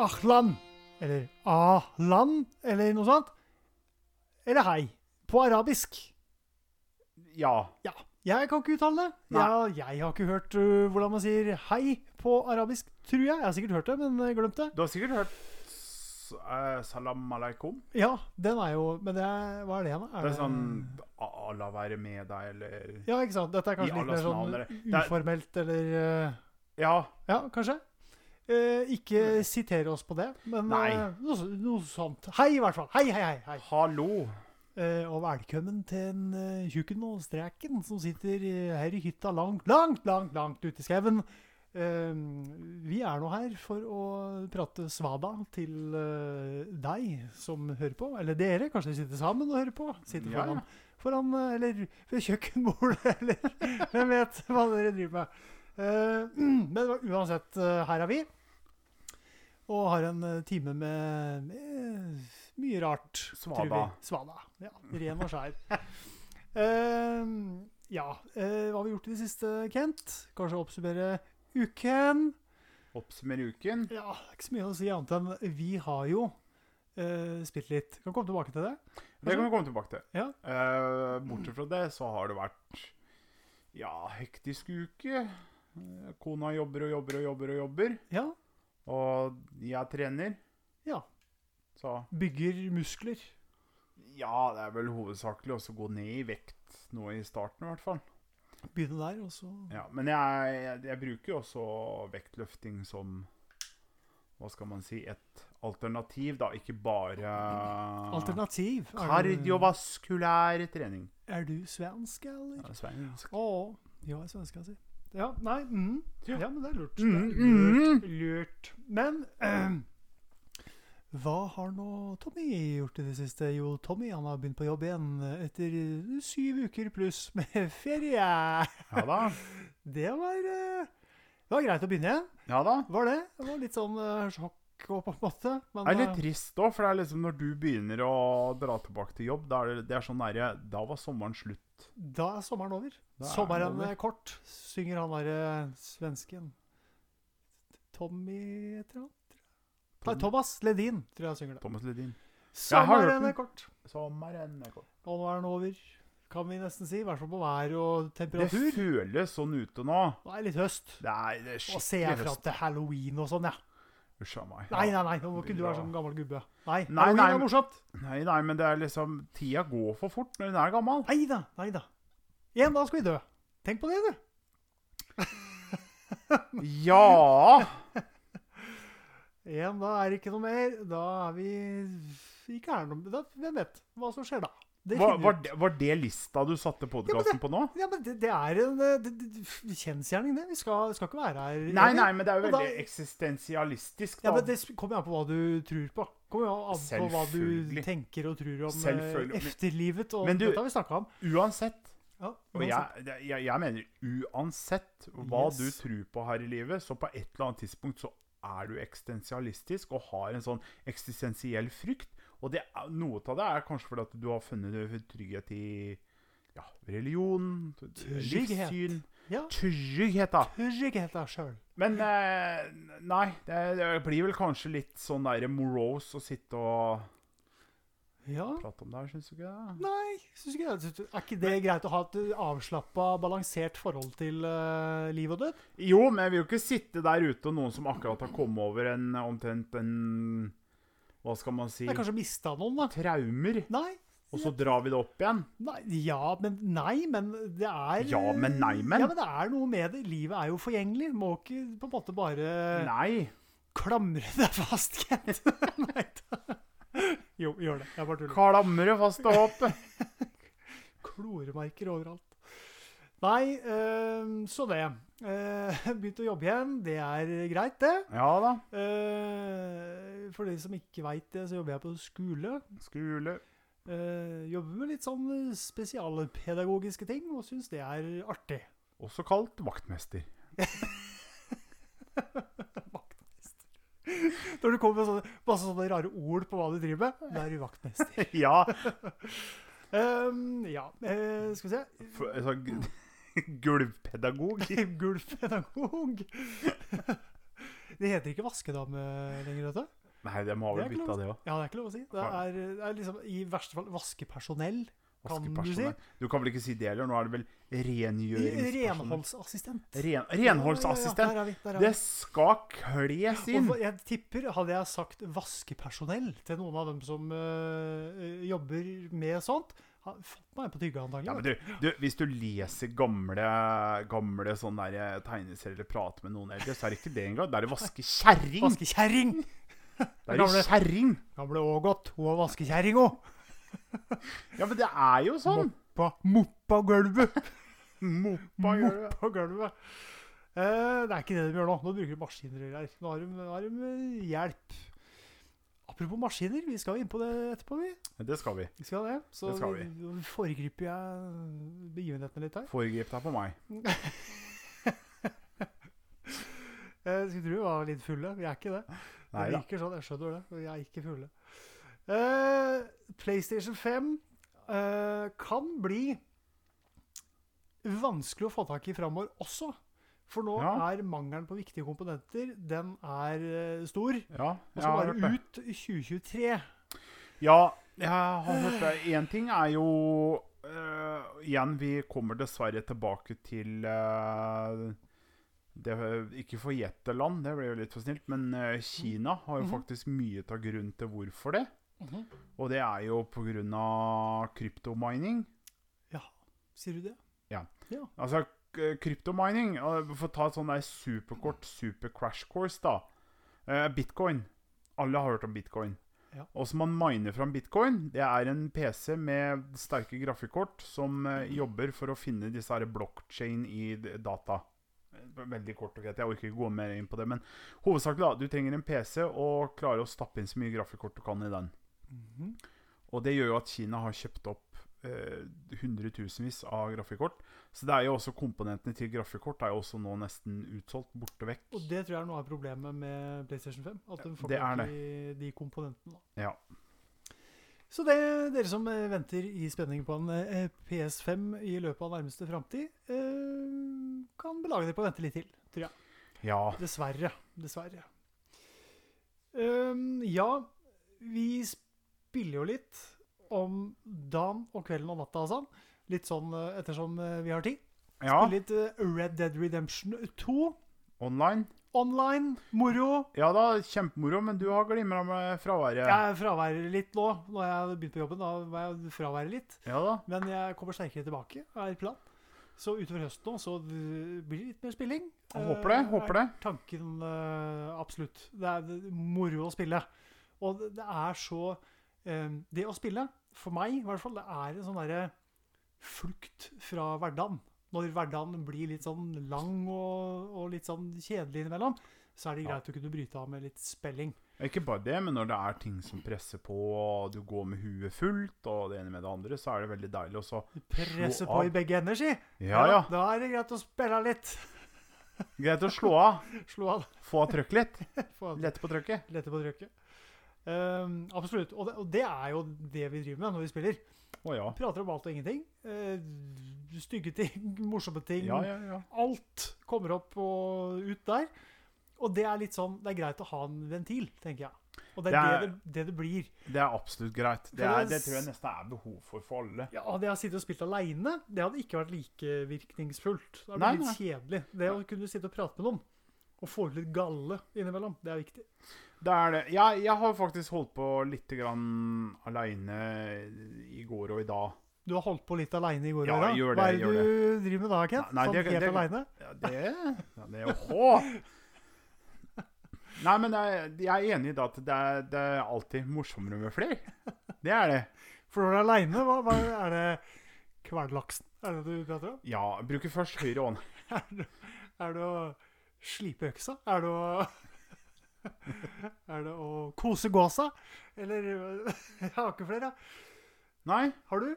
ahlan, eller ahlan, eller noe sånt. Eller hei, på arabisk. Ja. Ja, jeg kan ikke uttale det. Ja, jeg har ikke hørt uh, hvordan man sier hei på arabisk, tror jeg. Jeg har sikkert hørt det, men jeg glemt det. Du har sikkert hørt eh, salam aleikum? Ja, den er jo Men det er, hva er det igjen? Er Det er sånn Allah være med deg, eller Ja, ikke sant. Dette er kanskje litt mer sånn uformelt, eller uh, Ja. Ja, kanskje. Eh, ikke sitere oss på det, men Nei. eh, noe, noe sånt. Hei, i hvert fall. Hei, hei, hei. hei. Hallo. Eh, og velkommen til en uh, tjukken og streken som sitter eh, her i hytta langt, langt, langt, langt ute i skauen. Eh, vi er nå her for å prate svada til eh, deg som hører på. Eller dere. Kanskje dere sitter sammen og hører på. Sitter Ja, foran, foran eh, eller ved kjøkkenbordet, eller hvem vet hva dere driver med. Eh, men uansett, eh, her er vi. Og har en eh, time med, med mye rart. Svada. Svada. Ja, ren og skjær. uh, ja, Uh, hva har vi gjort i det siste, Kent? Kanskje oppsummere uken? Oppsummere uken. Ja, ikke så mye å si annet enn vi har jo uh, spilt litt. Kan komme tilbake til det. Det kan vi komme tilbake til. Ja. Bortsett fra det så har det vært ja, hektisk uke. Kona jobber og jobber og jobber og jobber. Ja, Og jeg trener. Ja. Så bygger muskler. ja, det er vel hovedsakelig også å gå ned i vekt nå i starten, i hvert fall. Begynne der, og så Ja, men jeg, jeg, jeg bruker jo også vektløfting som Hva skal man si Et alternativ, da. Ikke bare Alternativ. Er Kardiovaskulær trening. er du svensk, eller? Ja, svensk. Å, er svensk si. Ja, nei mm. Ja, men det er lurt. Mm, Det er lurt, lurt. Men eh, hva har nå Tommy gjort i det siste? Jo, Tommy han har begynt på jobb igjen etter syv uker pluss med ferie. Ja da. Det var, eh, det var greit å begynne igjen. Ja da. Var det? Det var litt sånn eh, sjokk og på en måte. Men, Det er litt eh, trist òg, for det er liksom når du begynner å dra tilbake til jobb, da er det, det er sånn derre Da var sommeren slutt. Da er sommeren over. Da er sommeren over. er kort, synger han derre svensken. Tommy et eller annet? Nei, Thomas Ledin tror jeg synger det. Thomas Ledin. Sommeren er kort, Sommeren er kort. og nå er den over. Kan vi nesten si. I hvert fall på vær og Det føles sånn ute nå. Det er litt høst. Det er, det er Og ser jeg fra fram til halloween og sånn, ja. Usch a meg. Nei, nei, nei, nå må ikke du være sånn gammel gubbe. Nei, Nei, nei, er morsomt. Nei, nei, men det er liksom Tida går for fort når hun er gammel. Nei da, nei da. En dag skal vi dø. Tenk på det, du. Ja! En dag er det ikke noe mer. Da er vi ikke her noe da, Hvem vet hva som skjer da? Det Var, var, det, var det lista du satte podkasten på nå? Ja, men det, det er en eh, det, kjensgjerning, det. Vi skal, skal ikke være her Nei, nei, men det er jo veldig da- eksistensialistisk, Ja, men Det kommer jo an på hva du tror på. Kommer jo an på hva du tenker og tror om eh, efterlivet. Og Men du- dette har vi snakka om. Uansett. Ja, Og jeg, jeg, jeg mener uansett hva Yes. du tror på her i livet, så på et eller annet tidspunkt så er du eksistensialistisk og har en sånn eksistensiell frykt. Og det, noe av det er kanskje fordi at du har funnet trygghet i ja, religion, Trygghet. livssyn ja. Trygghet, da. Trygghet da sjøl. Men eh, nei, det, det blir vel kanskje litt sånn der morose å sitte og Ja. prate om det her, syns du ikke det? Nei, synes ikke det. Er ikke det greit å ha et avslappa, balansert forhold til uh, liv og død? Jo, men jeg vil jo ikke sitte der ute og noen som akkurat har kommet over en omtrent en Hva skal man si har kanskje mista noen, da. Traumer. Nei. Og så drar vi det opp igjen. Nei, ja, men nei, men det er Ja, men nei, men. Ja, men det er noe med det. Livet er jo forgjengelig. Må ikke på en måte bare Nei. klamre deg fast, Kent. nei da. Jo, gjør det. Jeg bare tuller. Klamre fast til håpet. Kloremerker overalt. Nei, øh, så det. Uh, Begynt å jobbe igjen. Det er greit, det. Ja da. Eh, for de som ikke veit det, så jobber jeg på skole. Skole. Eh, jobber med litt sånn spesialpedagogiske ting, og syns det er artig. Også kalt vaktmester. vaktmester. Når du kommer med sånne, masse sånne rare ord på hva du driver med, da er du vaktmester. ja. Um, ja, eh, skal vi se. For, altså, Gulvpedagog. Gulvpedagog. Det heter ikke vaskedame lenger, du. Nei, Det må vel ikke av det òg. Ja, det er ikke lov å si. Det er, det er liksom i verste fall vaskepersonell. Kan du si? Du kan vel ikke si det heller? Nå er det vel rengjøringspersonell? Renholdsassistent. Ren, renholdsassistent. ja, ja, der er vi, der er vi. Det skal kles inn. Og jeg tipper, hadde jeg sagt vaskepersonell til noen av dem som øh, jobber med sånt, fått meg på tygget antagelig. Ja, men du, du, hvis du leser gamle, gamle sånne eh, tegneserier eller prater med noen eldre, så er det ikke det engang. Da er det vaskekjerring! Vaskekjerring! Det er det kjerring! Gamle Ågot, hun var vaskekjerring òg. Ja, men det er jo sånn. Moppa, moppa gulvet. Moppa gulvet. Moppa gulvet. Eh, det er ikke det de gjør nå. Nå bruker de maskiner og greier. Nå har de, har de eh, hjelp. Apropos maskiner, vi skal inn på det etterpå, vi. Det skal vi. Vi skal det. Så Det skal vi. foregriper jeg begivenhetene litt her. Foregrip deg på meg. Jeg skulle tro vi var litt fulle. Vi er ikke det. Nei det liker sånn, jeg skjønner det. Jeg er ikke fulle. Uh, PlayStation 5 uh, kan bli vanskelig å få tak i framover også. For nå Ja. er mangelen på viktige komponenter Den er eh, stor. Ja, Og jeg skal har være hørt det. ut 2023. Ja, jeg har hørt det. Én ting er jo Igjen, vi kommer dessverre tilbake til det, Ikke forgjetterland, det ble jo litt for snilt, men øh, Kina har jo Mhm. faktisk mye av grunnen til hvorfor det. Og det er jo pga. kryptomining. Ja, sier du det? Ja. Altså, kryptomining For å ta et sånn der superkort super crash course, da. Eh, bitcoin. Alle har hørt om bitcoin. Ja. Og som man miner fram bitcoin, det er en PC med sterke grafikkort som eh, jobber for å finne disse her blockchain i data. Eh, Veldig kort og greit. Jeg orker ikke gå mer inn på det. Men hovedsakelig, da. Du trenger en PC og klarer å stappe inn så mye grafikkort du kan i den. Mhm. Og det gjør jo at Kina har kjøpt opp eh, hundretusenvis av grafikkort. Så det er jo også komponentene til grafikkort er jo også nå nesten utsolgt, borte vekk. Og det tror jeg er noe av problemet med PlayStation 5. At den får Det er tak i de komponentene. Ja. Så det, dere som eh, venter i spenning på en eh, PS5 i løpet av nærmeste framtid, eh, kan belage dere på å vente litt til, tror jeg. Ja. Dessverre. Dessverre. Ehm, ja, vi spiller jo litt om dagen og kvelden og natta og sånn. Litt sånn ettersom vi har tid. ja. Spiller litt Red Dead Redemption 2 Online. Online. Moro. Ja da, kjempemoro, men du har glimra med fraværet. Jeg er fraværet litt nå. Når jeg har begynt på jobben, da var jeg fraværet litt. Ja da. Men jeg kommer sterkere tilbake, er planen. Så utover høsten nå, så blir det litt mer spilling. Jeg håper det. Eh, Håper det. Tanken eh, absolutt. Det er moro å spille. Og det, det er så eh, Det å spille, for meg i hvert fall, det er en sånn derre flukt fra hverdagen. Når hverdagen blir litt sånn lang og, og litt sånn kjedelig innimellom, så er det Ja. greit å kunne bryte av med litt spelling. Ikke bare det, men når det er ting som presser på, og du går med huet fullt, og det ene med det andre, så er det veldig deilig å så Presse Slå på av. i begge ender, si. Ja ja. Da er det greit å spille litt. Greit å slå av. Slå av. Få av trøkket litt. Lette på trøkket. Lette på trykket. Um, absolutt. Og det, og det er jo det vi driver med når vi spiller. Å ja. Prater om alt og ingenting. Uh, stygge ting, morsomme ting. Ja, ja, ja. Alt kommer opp og ut der. Og det er litt sånn, det er greit å ha en ventil, tenker jeg. Og det er det Det det, er- det, det blir. Det er absolutt greit. Det, er, tror jeg nesten er behov for for alle. Ja, Hadde jeg sittet og spilt aleine, det hadde ikke vært like virkningsfullt. Det hadde blitt litt kjedelig. Det å kunne sitte og prate med noen, og få ut litt galle innimellom, det er viktig. Det er det. Jeg, jeg har faktisk holdt på litt grann aleine i går og i dag. Du har holdt på litt aleine i går? Ja, jeg gjør Hva er det du driver med da, Kent? Nei, sånn det- helt det- aleine? Ja, det, det er jo! Nei, men jeg, jeg er enig i det at det er, det er alltid morsommere med flere. Det er det. For når du er aleine, hva, hva er det Kvernlaksen? Er det det du prater om? Ja, bruker først høyre hånd. Er det, er det å slipe øksa? Er det å Er det å kose gåsa? Eller Jeg har ikke flere. Nei, Har du?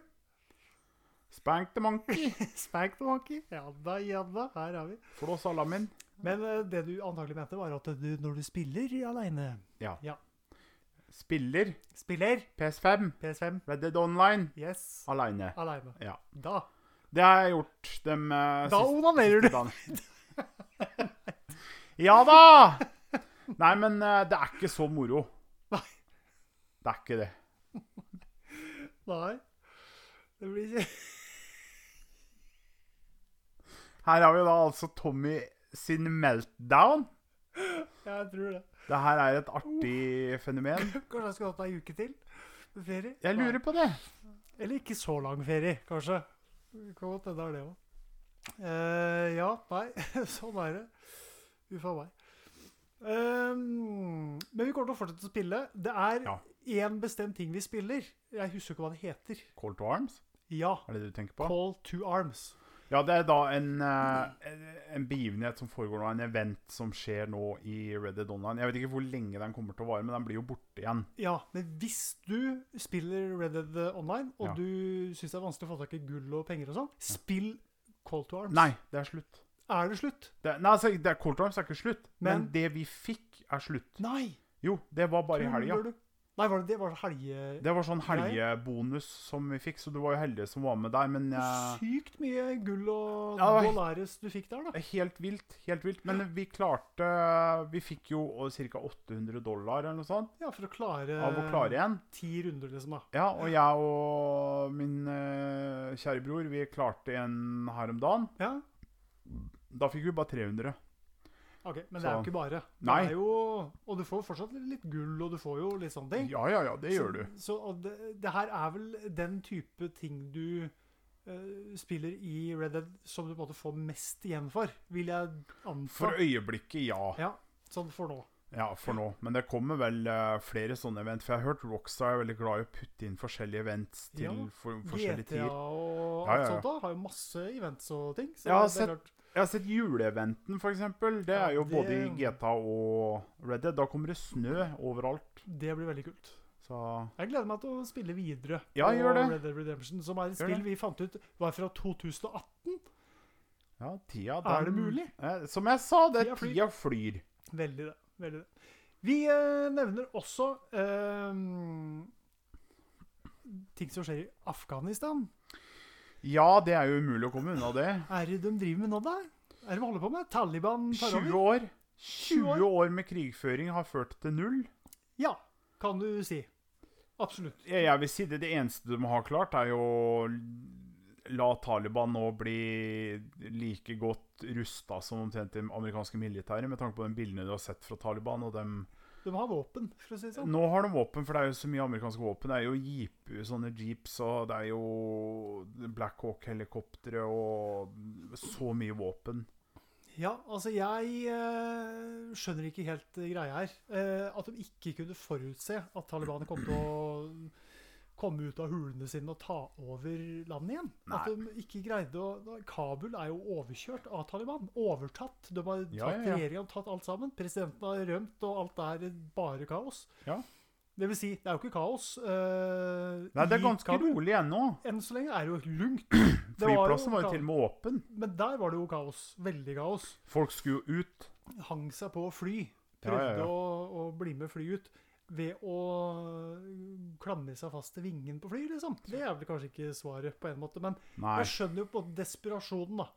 spank the monkey. Spank the monkey? Ja da, ja da. Her er vi. Flå salamin. Men eh, det du antagelig mente, var at du, når du spiller aleine Spiller Spiller PS5, PS5. Red Dead Online, Yes. aleine. Aleine. Ja. Da. Det har jeg gjort de uh, Da siste- onanerer du. ja da! Nei, men eh, det er ikke så moro. Nei. Det er ikke det. Nei. Det blir ikke Her har vi da altså Tommy sin meltdown. Jeg tror det. Det her er et artig fenomen. Kanskje jeg skulle hatt ei uke til med ferie? Jeg lurer på det. Eller ikke så lang ferie, kanskje. Det Kan godt hende det er det òg. ja, nei. sånn er det. Uff a meg. Ehm, men vi kommer til å fortsette å spille. Det er Ja. bestemt ting vi spiller. Jeg husker ikke hva det heter. Call to arms? Ja. Er det det du tenker på? Call to arms. Ja, det er da en, eh, en- en begivenhet som foregår nå, en event som skjer nå i Red Dead Online. Jeg vet ikke hvor lenge den kommer til å vare, men den blir jo borte igjen. Ja, men hvis du spiller Red Dead Online, og Ja. du syns det er vanskelig å få tak i gull og penger og sånn, spill Call to Arms. Nei, det er slutt. Er det slutt? Det, nei, altså, det er Cold Times er ikke slutt, men, Men- det vi fikk, er slutt. Nei! Jo, det var bare i helga. Nei, var det det? Var helge... Det var sånn helgebonus som vi fikk, så du var jo heldig som var med der, men jeg... Sykt mye gull og Ja, dollares du fikk der, da. Helt vilt. helt vilt. Men vi klarte Vi fikk jo ca. 800 dollar eller noe sånt Ja, for å klare av å klare igjen. ti runder, liksom. da. Ja, og jeg og min eh, kjære bror, vi klarte en her om dagen. Ja, Da fikk vi bare 300. ok, Men det er jo ikke bare. Det Nei. Jo, og du får jo fortsatt litt gull, og du får jo litt sånne ting. Ja, ja, ja, det gjør du. Så, så og det, det her er vel den type ting du uh, spiller i Red Dead som du på en måte får mest igjen for, vil jeg anta. For øyeblikket, ja. Ja, sånn for nå. Ja, for nå. Men det kommer vel uh, flere sånne event. For jeg har hørt Rockstar er veldig glad i å putte inn forskjellige events til Ja, for, forskjellige GTA tider. og Ja, alt ja, ja. sånt da, har jo masse events og ting. Så Jeg har klart, Jeg har sett juleeventen, eksempel. Det er jo det- både i GTA og Red Dead. Da kommer det snø overalt. det blir veldig kult. Så Jeg gleder meg til å spille videre Ja, på gjør det. Red Dead Redemption, som er et spill vi fant ut var fra 2018. ja, tida Er det mulig? Eh, Som jeg sa, det Tida flyr. tida flyr. Veldig det. veldig det. Vi eh, nevner også eh, ting som skjer i Afghanistan. Ja, det er jo umulig å komme unna det. Er det de driver med nå, da? Er det de holder på med? Taliban tar 20 over? år 20 år med krigføring har ført til null. Ja, kan du si. Absolutt. Jeg, jeg vil si det, det eneste de har klart, er jo å la Taliban nå bli like godt rusta som omtrent det amerikanske militæret, med tanke på de bildene du har sett fra Taliban. og dem De har våpen, for å si det sånn. Nå har de våpen, for det er jo så mye amerikanske våpen. Det er jo jeep, sånne jeeps, og det er jo Black Hawk-helikoptre og så mye våpen. Ja, altså jeg eh, skjønner ikke helt greia her. Eh, at de ikke kunne forutse at Taliban kom til å komme ut av hulene sine og ta over landet igjen. At de ikke greide å Kabul er jo overkjørt av Taliban. Overtatt. De har tatt Ja, ja, ja. regjeringa, tatt alt sammen. Presidenten har rømt, og alt er bare kaos. Ja. Det vil si, det er jo ikke kaos. Uh, Nei, det er ganske Kabul. rolig ennå. Enn så lenge er det jo lugnt. Det var jo Flyplassen var jo til og med åpen. Men der var det jo kaos. Veldig kaos. Folk skulle jo ut. hang seg på å fly. Ja, Prøvde ja, ja. Å, å bli med fly ut ved å klamre seg fast til vingen på fly, liksom. Det er vel kanskje ikke svaret på en måte, men Nei. jeg skjønner jo på desperasjonen, da.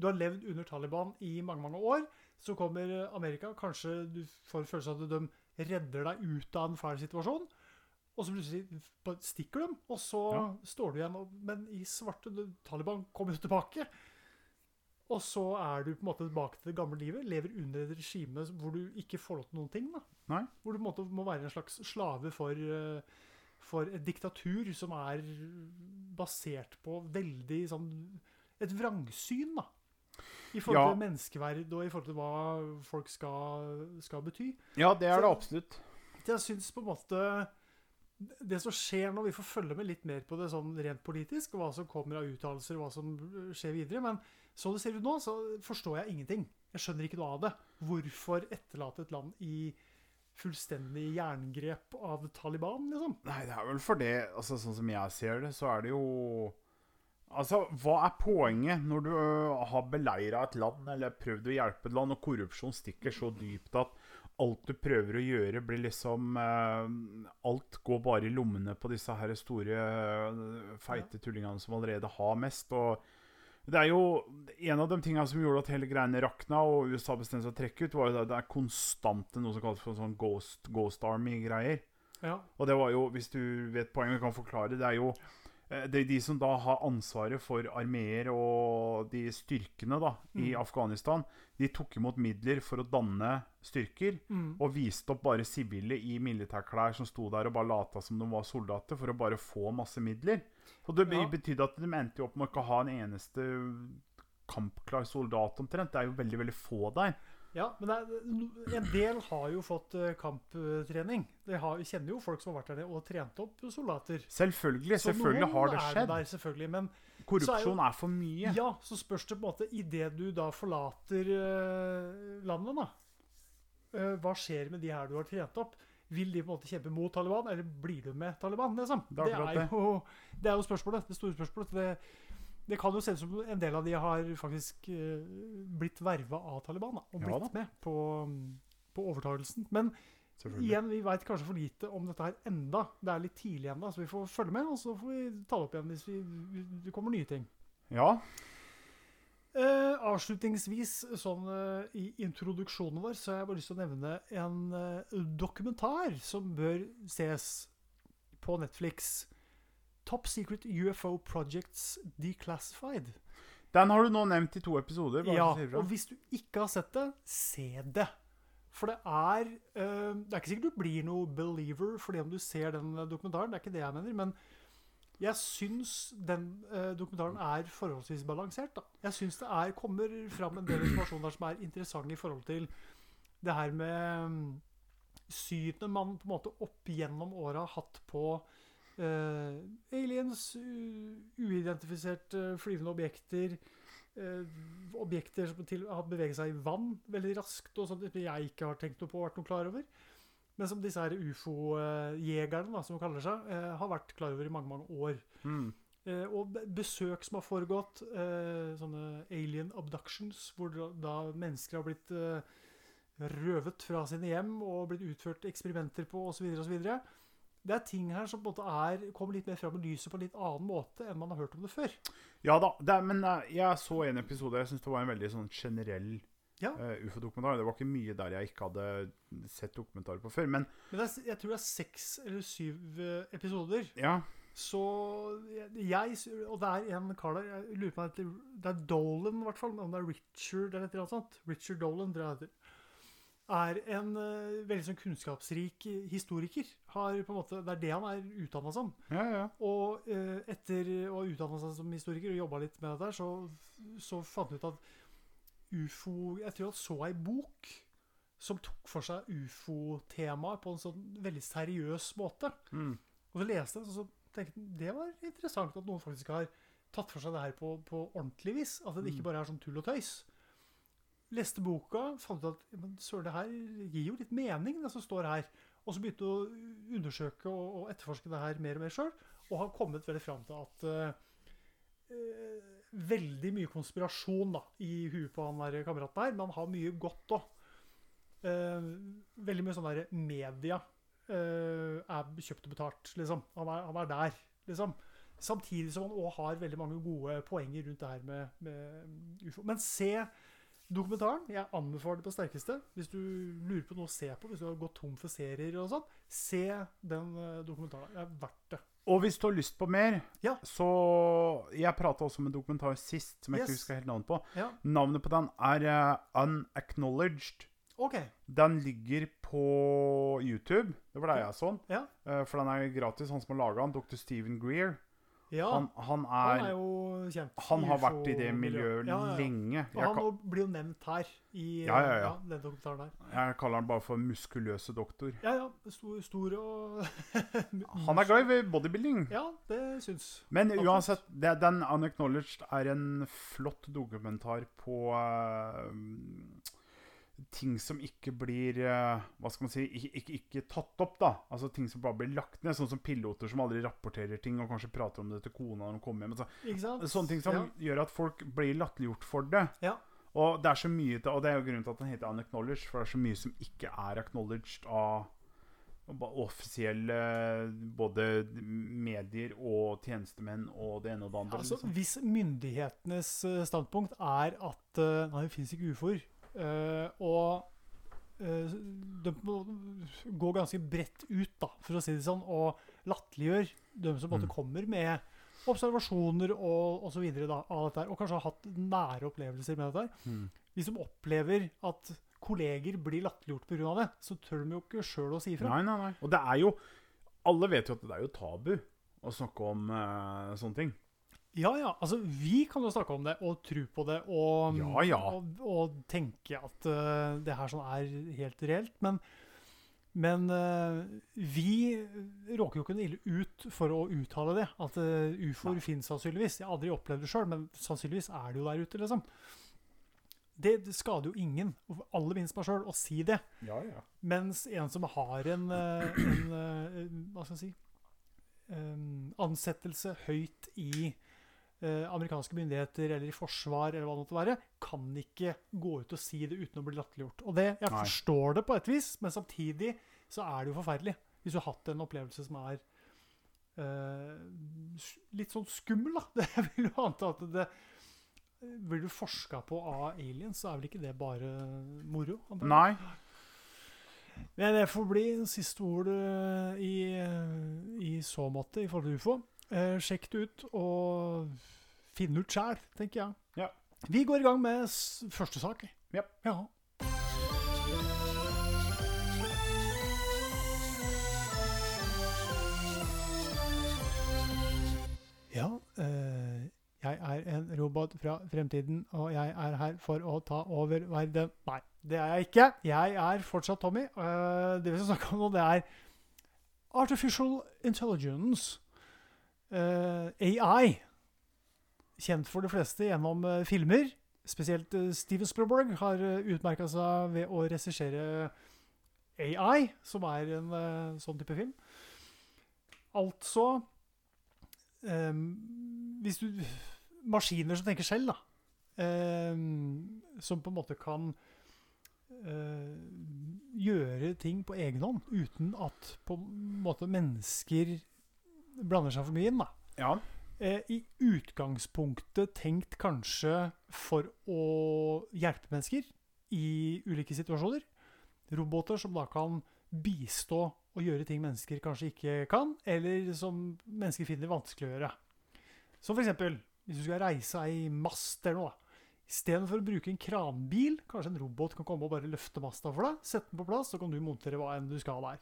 Du har levd under Taliban i mange, mange år. Så kommer Amerika. Kanskje du får følelsen av at de redder deg ut av en fæl situasjon. Og så plutselig stikker de, og så Ja. står du igjen. og- Men i svarte Taliban kommer jo tilbake. Og så er du på en måte tilbake til det gamle livet. Lever under et regime hvor du ikke får lov til noen ting. Hvor du på en måte må være en slags slave for, eh, for et diktatur som er basert på veldig sånn Et vrangsyn, da. I forhold Ja. til menneskeverd og i forhold til hva folk skal, skal bety. Ja, det er det absolutt. Jeg syns på en måte Det som skjer nå Vi får følge med litt mer på det sånn rent politisk, hva som kommer av uttalelser, og hva som skjer videre. Men sånn det ser ut nå, så forstår jeg ingenting. Jeg skjønner ikke noe av det. Hvorfor etterlate et land i fullstendig jerngrep av Taliban, liksom? Nei, det er vel for det altså, Sånn som jeg ser det, så er det jo Altså, Hva er poenget når du har beleira et land eller prøvd å hjelpe et land, og korrupsjon stikker så dypt at alt du prøver å gjøre, blir liksom ø, Alt går bare i lommene på disse her store, ø, feite tullingene som allerede har mest. og Det er jo En av de tingene som gjorde at hele greiene rakna, og USA bestemte seg å trekke ut, var jo det, det er konstante noe som kalles for sånn Ghost, ghost Army-greier. Ja. Og det var jo, hvis du vet poenget, kan forklare, det er jo det er de som da har ansvaret for armeer og de styrkene da, i Mm. Afghanistan, de tok imot midler for å danne styrker, Mm. og viste opp bare sivile i militærklær som sto der og bare lata som de var soldater, for å bare få masse midler. Og det Ja. betydde at de endte jo opp med å ikke ha en eneste kampklar soldat omtrent. Det er jo veldig, veldig få der. Ja, men er, en del har jo fått eh, kamptrening. Vi kjenner jo folk som har vært der og trent opp soldater. Selvfølgelig, Så selvfølgelig har det er Det Der, selvfølgelig, men Korrupsjon er for mye. ja, så spørs det på en måte Idet du da forlater uh, landet, da Uh, Hva skjer med de her du har trent opp? Vil de på en måte kjempe mot Taliban, eller blir du med Taliban? Liksom? Det er Det, er jo, det er jo spørsmålet. Det store spørsmålet. Det, det kan jo se ut som en del av de har faktisk eh, blitt verva av Taliban da, og blitt ja, med på, på overtagelsen. Men igjen, vi veit kanskje for lite om dette her enda. Det er litt tidlig ennå, så vi får følge med. Og så får vi ta det opp igjen hvis vi, det kommer nye ting. Ja, Eh, avslutningsvis, sånn eh, i introduksjonen vår, så har jeg bare lyst til å nevne en eh, dokumentar som bør ses på Netflix. Top Secret UFO Projects Declassified. Den har du nå nevnt i to episoder. Ja, og hvis du ikke har sett det, se det. For det er uh, Det er ikke sikkert du blir noe believer fordi om du ser den eh, dokumentaren. Det er ikke det jeg mener. Men jeg syns den eh, dokumentaren er forholdsvis balansert. Da. Jeg syns det er, kommer fram en del informasjon der som er interessant i forhold til det her med mm, synet man på en måte opp gjennom åra har hatt på eh, aliens, uidentifiserte flyvende objekter, Uh, objekter som til har beveget seg i vann veldig raskt, og sånt, som jeg ikke har tenkt noe på og vært noe klar over. Men som disse her ufo-jegerne, som de kaller seg, uh, har vært klar over i mange mange år. Mm. Og besøk som har foregått, sånne alien abductions, hvor da, mennesker har blitt røvet fra sine hjem og blitt utført eksperimenter på osv. osv. Det er ting her som på en måte er, kommer litt mer fram i lyset på en litt annen måte enn man har hørt om det før. Ja da, det er, men eh, jeg så en episode Jeg syns det var en veldig sånn generell Ja. uh, ufo-dokumentar. Det var ikke mye der jeg ikke hadde sett dokumentarer på før. Men Men er, jeg tror det er seks eller syv eh, episoder. ja, Så jeg, Og det er en kar der Jeg lurer på det er Dolan, i hvert fall. Om det er Richard eller noe sånt. Richard Dolan, tror jeg det heter. Er en uh, veldig sånn kunnskapsrik historiker. Har på en måte, Det er det han er utdanna som. ja, ja. Og uh, etter å ha utdanna seg som historiker og jobba litt med dette, så, så fant han ut at ufo Jeg tror han så ei bok som tok for seg ufo-temaet på en sånn veldig seriøs måte. Mm. Og så leste jeg, og så tenkte jeg det var interessant at noen faktisk har tatt for seg det her på, på ordentlig vis. At det ikke bare er sånn tull og tøys. Leste boka, fant ut at men søren, det her gir jo litt mening, det som står her. Og så begynte å undersøke og, og etterforske det her mer og mer sjøl, og har kommet veldig fram til at uh, eh, Veldig mye konspirasjon da, i huet på han der kameraten her, men han har mye godt òg. veldig mye sånn der media uh, er kjøpt og betalt, liksom. Han er, han er der, liksom. Samtidig som han òg har veldig mange gode poenger rundt det her med, med ufo. Men se dokumentaren. Jeg anbefaler det på sterkeste. Hvis du lurer på noe å se på, hvis du har gått tom for serier og sånn, se den eh, dokumentaren. Det er verdt det. Og hvis du har lyst på mer, Ja. så Jeg prata også om en dokumentar sist som jeg ikke husker helt navnet på. Ja, Navnet på den er uh, Unacknowledged. OK. Den ligger på YouTube. Det var det jeg så den. Ja. Uh, for den er gratis. Han som har laga den, dr. Stephen Greer, ja. han, han, Han er, er jo kjent. han har vært i det miljøet Ja, ja, lenge. Og han kan... blir jo nevnt her i den dokumentaren der. jeg kaller han bare for muskuløse doktor. Ja, ja. Stor, stor og Han er glad i bodybuilding. Ja, det syns. Men uansett, det, den Unacknowledged er en flott dokumentar på eh, ting som ikke blir eh, Hva skal man si ikke, ikke, ikke tatt opp, da. Altså Ting som bare blir lagt ned. Sånn som piloter som aldri rapporterer ting, og kanskje prater om det til kona når de kommer hjem. Så, Ikke sant? sånne ting som Ja. gjør at folk blir latterliggjort for det. Ja. Og det er så mye til, Og det er jo grunnen til at den heter Unacknowledged, for det er så mye som ikke er acknowledged av offisielle både medier og tjenestemenn og det ene og det andre. Altså, liksom. hvis myndighetenes eh, standpunkt er at eh, nei, det finnes ikke ufoer, og eh, de må gå ganske bredt ut, da, for å si det sånn, og latterliggjør de som på Mm. kommer med observasjoner og osv. av dette, og kanskje har hatt nære opplevelser med dette. Mm. Hvis de opplever at kolleger blir latterliggjort pga. det, så tør de jo ikke sjøl å si ifra. Nei, nei, nei. Og det er jo Alle vet jo at det er jo tabu å snakke om uh, sånne ting. Ja, ja. Altså, vi kan jo snakke om det og tro på det og, Ja, ja. og, og tenke at uh, det her sånn er helt reelt. Men, men uh, vi råker jo ikke noe ille ut for å uttale det. At uh, ufoer finnes sannsynligvis. Jeg har aldri opplevd det sjøl, men sannsynligvis er det jo der ute, liksom. Det, det skader jo ingen, aller minst meg sjøl, å si det. Ja, ja. Mens en som har en, en Hva skal jeg si em, Ansettelse høyt i amerikanske myndigheter eller i forsvar, eller hva det måtte være, kan ikke gå ut og si det uten å bli latterliggjort. Og det, Jeg Nei. forstår det på et vis, men samtidig så er det jo forferdelig. Hvis du har hatt en opplevelse som er uh, litt sånn skummel, da. Det vil jo anta at det Blir du forska på av aliens, så er vel ikke det bare moro? antar? Nei. Men det får bli siste ord eh, i, eh, i så måte i forhold til ufo. Eh, sjekk det ut og finn ut sjæl, tenker jeg. Ja. Vi går i gang med første sak. Ja. ja. Ja, eh, jeg er en robot fra fremtiden, og jeg er her for å ta over verden. Nei, det er jeg ikke. Jeg er fortsatt Tommy. Eh, det vi skal snakke om nå, det er Artificial Intelligence. Eh, AI. Kjent for de fleste gjennom eh, filmer. Spesielt eh, Steven Spielberg har utmerka seg ved å regissere AI, som er en sånn type film. Altså um, Hvis du Maskiner som tenker selv, da. Um, som på en måte kan uh, gjøre ting på egen hånd uten at på en måte mennesker blander seg for mye inn. da. Ja. Eh, I utgangspunktet tenkt kanskje for å hjelpe mennesker i ulike situasjoner. Roboter som da kan bistå og gjøre ting mennesker kanskje ikke kan, eller som mennesker finner vanskelig å gjøre. Som eksempel, hvis du skal reise ei mast eller noe. Istedenfor å bruke en kranbil, kanskje en robot kan komme og bare løfte masta for deg. Sette den på plass, så kan du montere hva enn du skal der.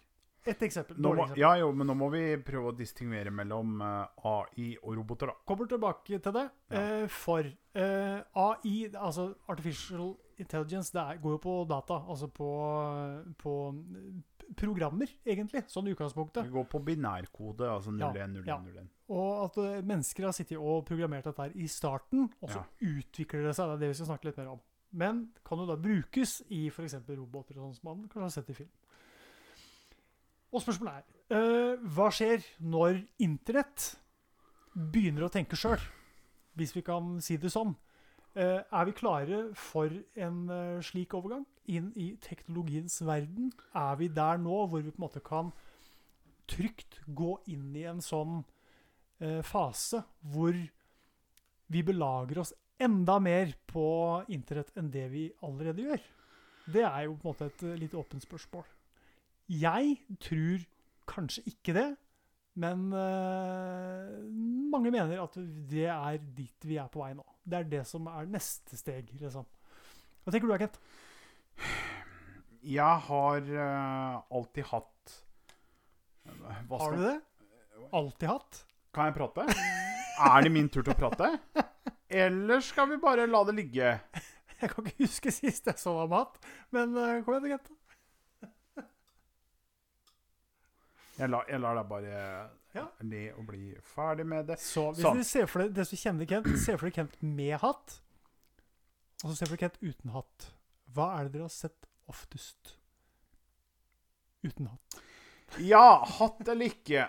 Et eksempel. Nå må, eksempel. ja, jo, men nå må vi prøve å distingvere mellom eh, AI og roboter, da. kommer tilbake til det. Ja. Eh, for eh, AI, altså Artificial Intelligence, det er, går jo på data. Altså på, på eh, programmer, egentlig. Sånn i utgangspunktet. Det går på binærkode, altså 01, 01, Ja, 01. Og at eh, mennesker har sittet og programmert dette her i starten, og så Ja. utvikler det seg. Det er det vi skal snakke litt mer om. Men kan jo da brukes i f.eks. roboter, sånn som man kanskje har sett i film. Og spørsmålet er eh, hva skjer når internett begynner å tenke sjøl, hvis vi kan si det sånn? Uh, er vi klare for en uh, slik overgang inn i teknologiens verden? Er vi der nå hvor vi på en måte kan trygt gå inn i en sånn uh, fase hvor vi belager oss enda mer på internett enn det vi allerede gjør? Det er jo på en måte et litt åpent spørsmål. Jeg tror kanskje ikke det, men uh, mange mener at det er dit vi er på vei nå. Det er det som er neste steg, liksom. Hva tenker du, Kent? Jeg har uh, alltid hatt Hva Har du det? Alltid hatt? Kan jeg prate? Er det min tur til å prate? Eller skal vi bare la det ligge? Jeg kan ikke huske sist jeg så deg med hatt, men uh, kom igjen, Kent. Jeg, la, jeg lar deg bare Ja. le og bli ferdig med det. Så hvis Sånn. du ser for deg det som kjenner Kent, ser for deg Kent med hatt, og så ser for deg Kent uten hatt. Hva er det dere har sett oftest uten hatt? Ja, hatt eller ikke.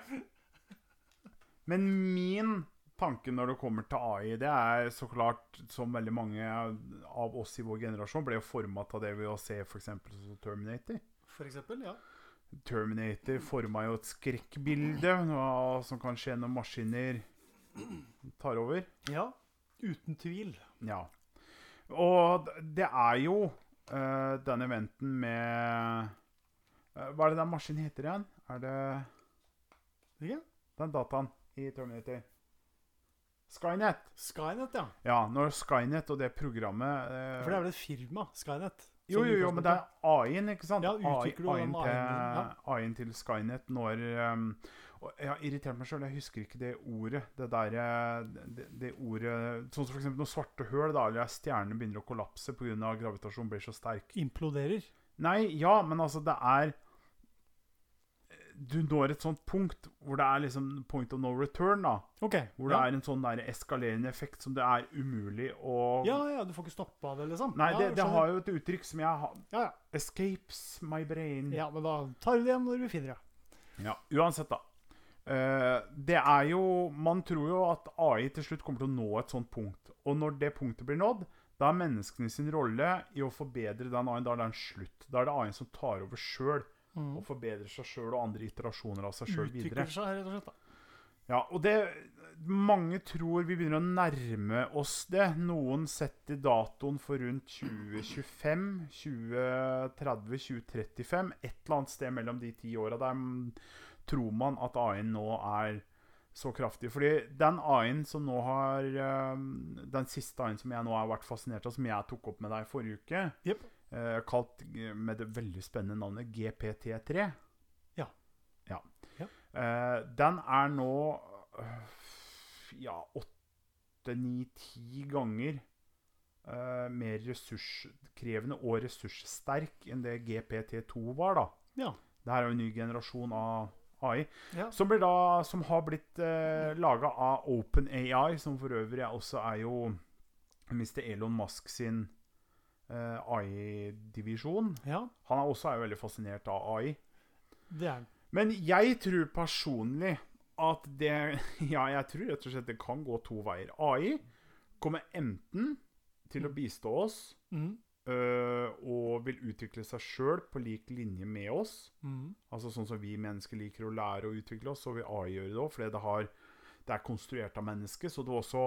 Men min tanke når det kommer til AI, det er så klart som veldig mange av oss i vår generasjon ble jo forma av det ved å se f.eks. Terminator. For eksempel, ja. Terminator forma jo et skrekkbilde av som kan skje når maskiner tar over. Ja, uten tvil. Ja. Og det er jo uh, den eventen med uh, Hva er det den maskinen heter igjen? Er det ja. den dataen i Terminator? Skynet. Skynet, ja. Ja, når Skynet og det programmet eh, For det er vel et firma, Skynet? Jo, jo, jo, men det er AI-en, ikke sant? Ja, AI-en til, AI-en ja. Til Skynet når um, Jeg har irritert meg sjøl, jeg husker ikke det ordet. Det derre det, det ordet Sånn som eksempel når svarte høl da, eller stjernene begynner å kollapse pga. gravitasjonen blir så sterk. Imploderer. Nei, ja, men altså, det er Du når et sånt punkt hvor det er liksom point of no return, da. Okay, Hvor det er en sånn der eskalerende effekt som det er umulig å ja, ja, du får ikke stoppa det, liksom? Nei, ja, det, det har jo et uttrykk som jeg har ja, ja. Escapes my brain. ja, men da tar du det igjen når du finner det. Ja, uansett, da. Uh, det er jo Man tror jo at AI til slutt kommer til å nå et sånt punkt. Og når det punktet blir nådd, da er menneskene sin rolle i å forbedre den AI-en Da er det en slutt. Da er det AI-en som tar over sjøl og forbedrer seg sjøl og andre iterasjoner av seg sjøl videre. Seg, rett og slett. da. Ja, og det Mange tror vi begynner å nærme oss det. Noen setter datoen for rundt 2025, 2030, 2035. Et eller annet sted mellom de ti åra der mm, tror man at AI-en nå er så kraftig. Fordi den AI-en som nå har eh, Den siste AI-en som jeg nå har vært fascinert av, som jeg tok opp med deg forrige uke, Jepp. Eh, kalt med det veldig spennende navnet GPT3 Ja. ja. Ja. Eh, den er nå ja, åtte, ni, ti ganger eh, mer ressurskrevende og ressurssterk enn det GPT2 var, da. Ja. Det her er jo en ny generasjon av AI. Ja. Som, blir da, som har blitt eh, laga av OpenAI, som for øvrig også er jo Mr. Elon Musk sin AI-divisjon. ja, Han er også er veldig fascinert av AI. det er. Men jeg tror personlig at det Ja, jeg tror rett og slett det kan gå to veier. AI kommer enten til å bistå oss mm. øh, og vil utvikle seg sjøl på lik linje med oss. Mm. Altså sånn som vi mennesker liker å lære å utvikle oss, så vil AI gjøre det òg. Fordi det, har, det er konstruert av mennesket, så det vil også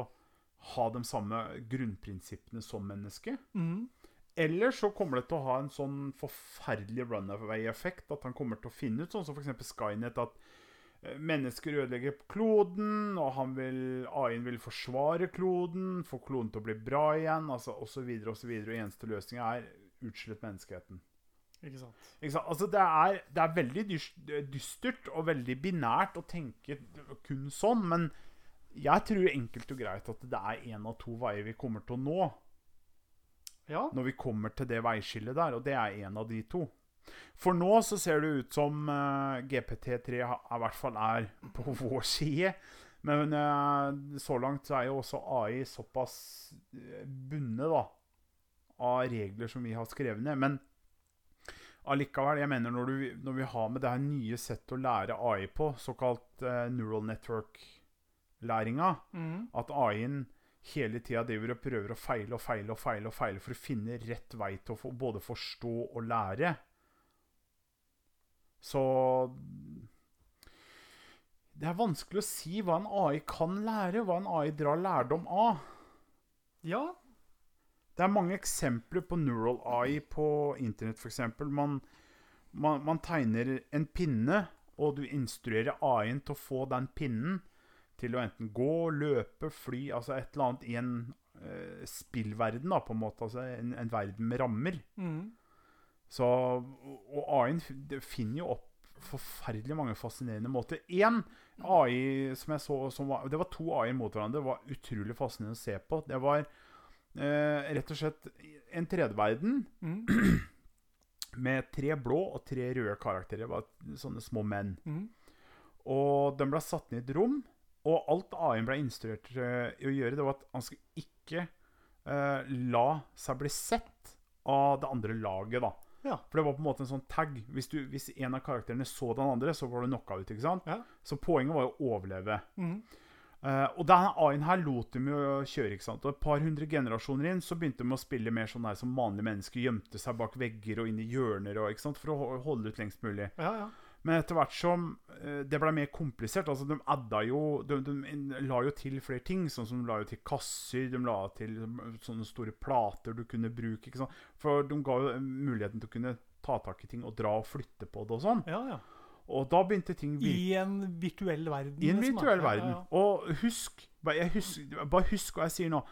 ha de samme grunnprinsippene som mennesket. Mhm. Eller så kommer det til å ha en sånn forferdelig runaway-effekt. At han kommer til å finne ut, sånn som f.eks. Skynet, at eh, mennesker ødelegger kloden, og han vil, AI-en vil forsvare kloden, få kloden til å bli bra igjen, altså osv. osv. Og og eneste løsning er utslett menneskeheten. Ikke sant. Ikke sant? Altså, det, er, det er veldig dystert og veldig binært å tenke kun sånn, men jeg tror enkelt og greit at det er én av to veier vi kommer til å nå Ja. når vi kommer til det veiskillet der, og det er en av de to. For nå så ser det ut som uh, GPT3 i hvert fall er på vår side. Men uh, så langt så er jo også AI såpass eh, bundet da, av regler som vi har skrevet ned. Men allikevel, jeg mener når, du, når vi har med det her nye settet å lære AI på, såkalt uh, neural network-læringa, mm. at AI-en hele tida driver og prøver å feile og feile og feile og feile for å finne rett vei til å få, både forstå og lære. Så Det er vanskelig å si hva en AI kan lære, hva en AI drar lærdom av. ja. Det er mange eksempler på neural AI på internett, f.eks. Man, man, man tegner en pinne, og du instruerer AI-en til å få den pinnen til å enten gå, løpe, fly Altså et eller annet i en uh, spillverden, da, på en måte. Altså en, en verden med rammer. Mm. Så, og AI-en finner jo opp forferdelig mange fascinerende måter. Én AI som jeg så som var, Det var to AI-er mot hverandre. Det var utrolig fascinerende å se på. Det var eh, rett og slett en 3D-verden Mhm. med tre blå og tre røde karakterer. Det var sånne små menn. Mm. Og de ble satt ned i et rom, og alt AI-en ble instruert eh, i å gjøre, det var at han skulle ikke eh, la seg bli sett av det andre laget, da. Ja. For det var på en måte en sånn tag. Hvis, du, hvis en av karakterene så den andre, så var du knocka ut. ikke sant? Ja. Så poenget var å overleve. Mhm. Eh, og denne A-en her lot de jo kjøre. ikke sant? Og Et par hundre generasjoner inn så begynte de å spille mer sånn der som vanlige mennesker. Gjemte seg bak vegger og inn i hjørner og, ikke sant? for å holde ut lengst mulig. Ja, ja. Men etter hvert som eh, det ble mer komplisert altså De adda jo de, de la jo til flere ting. Sånn som de la jo til kasser, de la til sånne store plater du kunne bruke. ikke sant? For de ga jo muligheten til å kunne ta tak i ting og dra og flytte på det og sånn. ja, ja. Og da begynte ting I en virtuell verden. i en liksom, virtuell Ja, verden. Og husk bare, jeg husk bare husk hva jeg sier nå.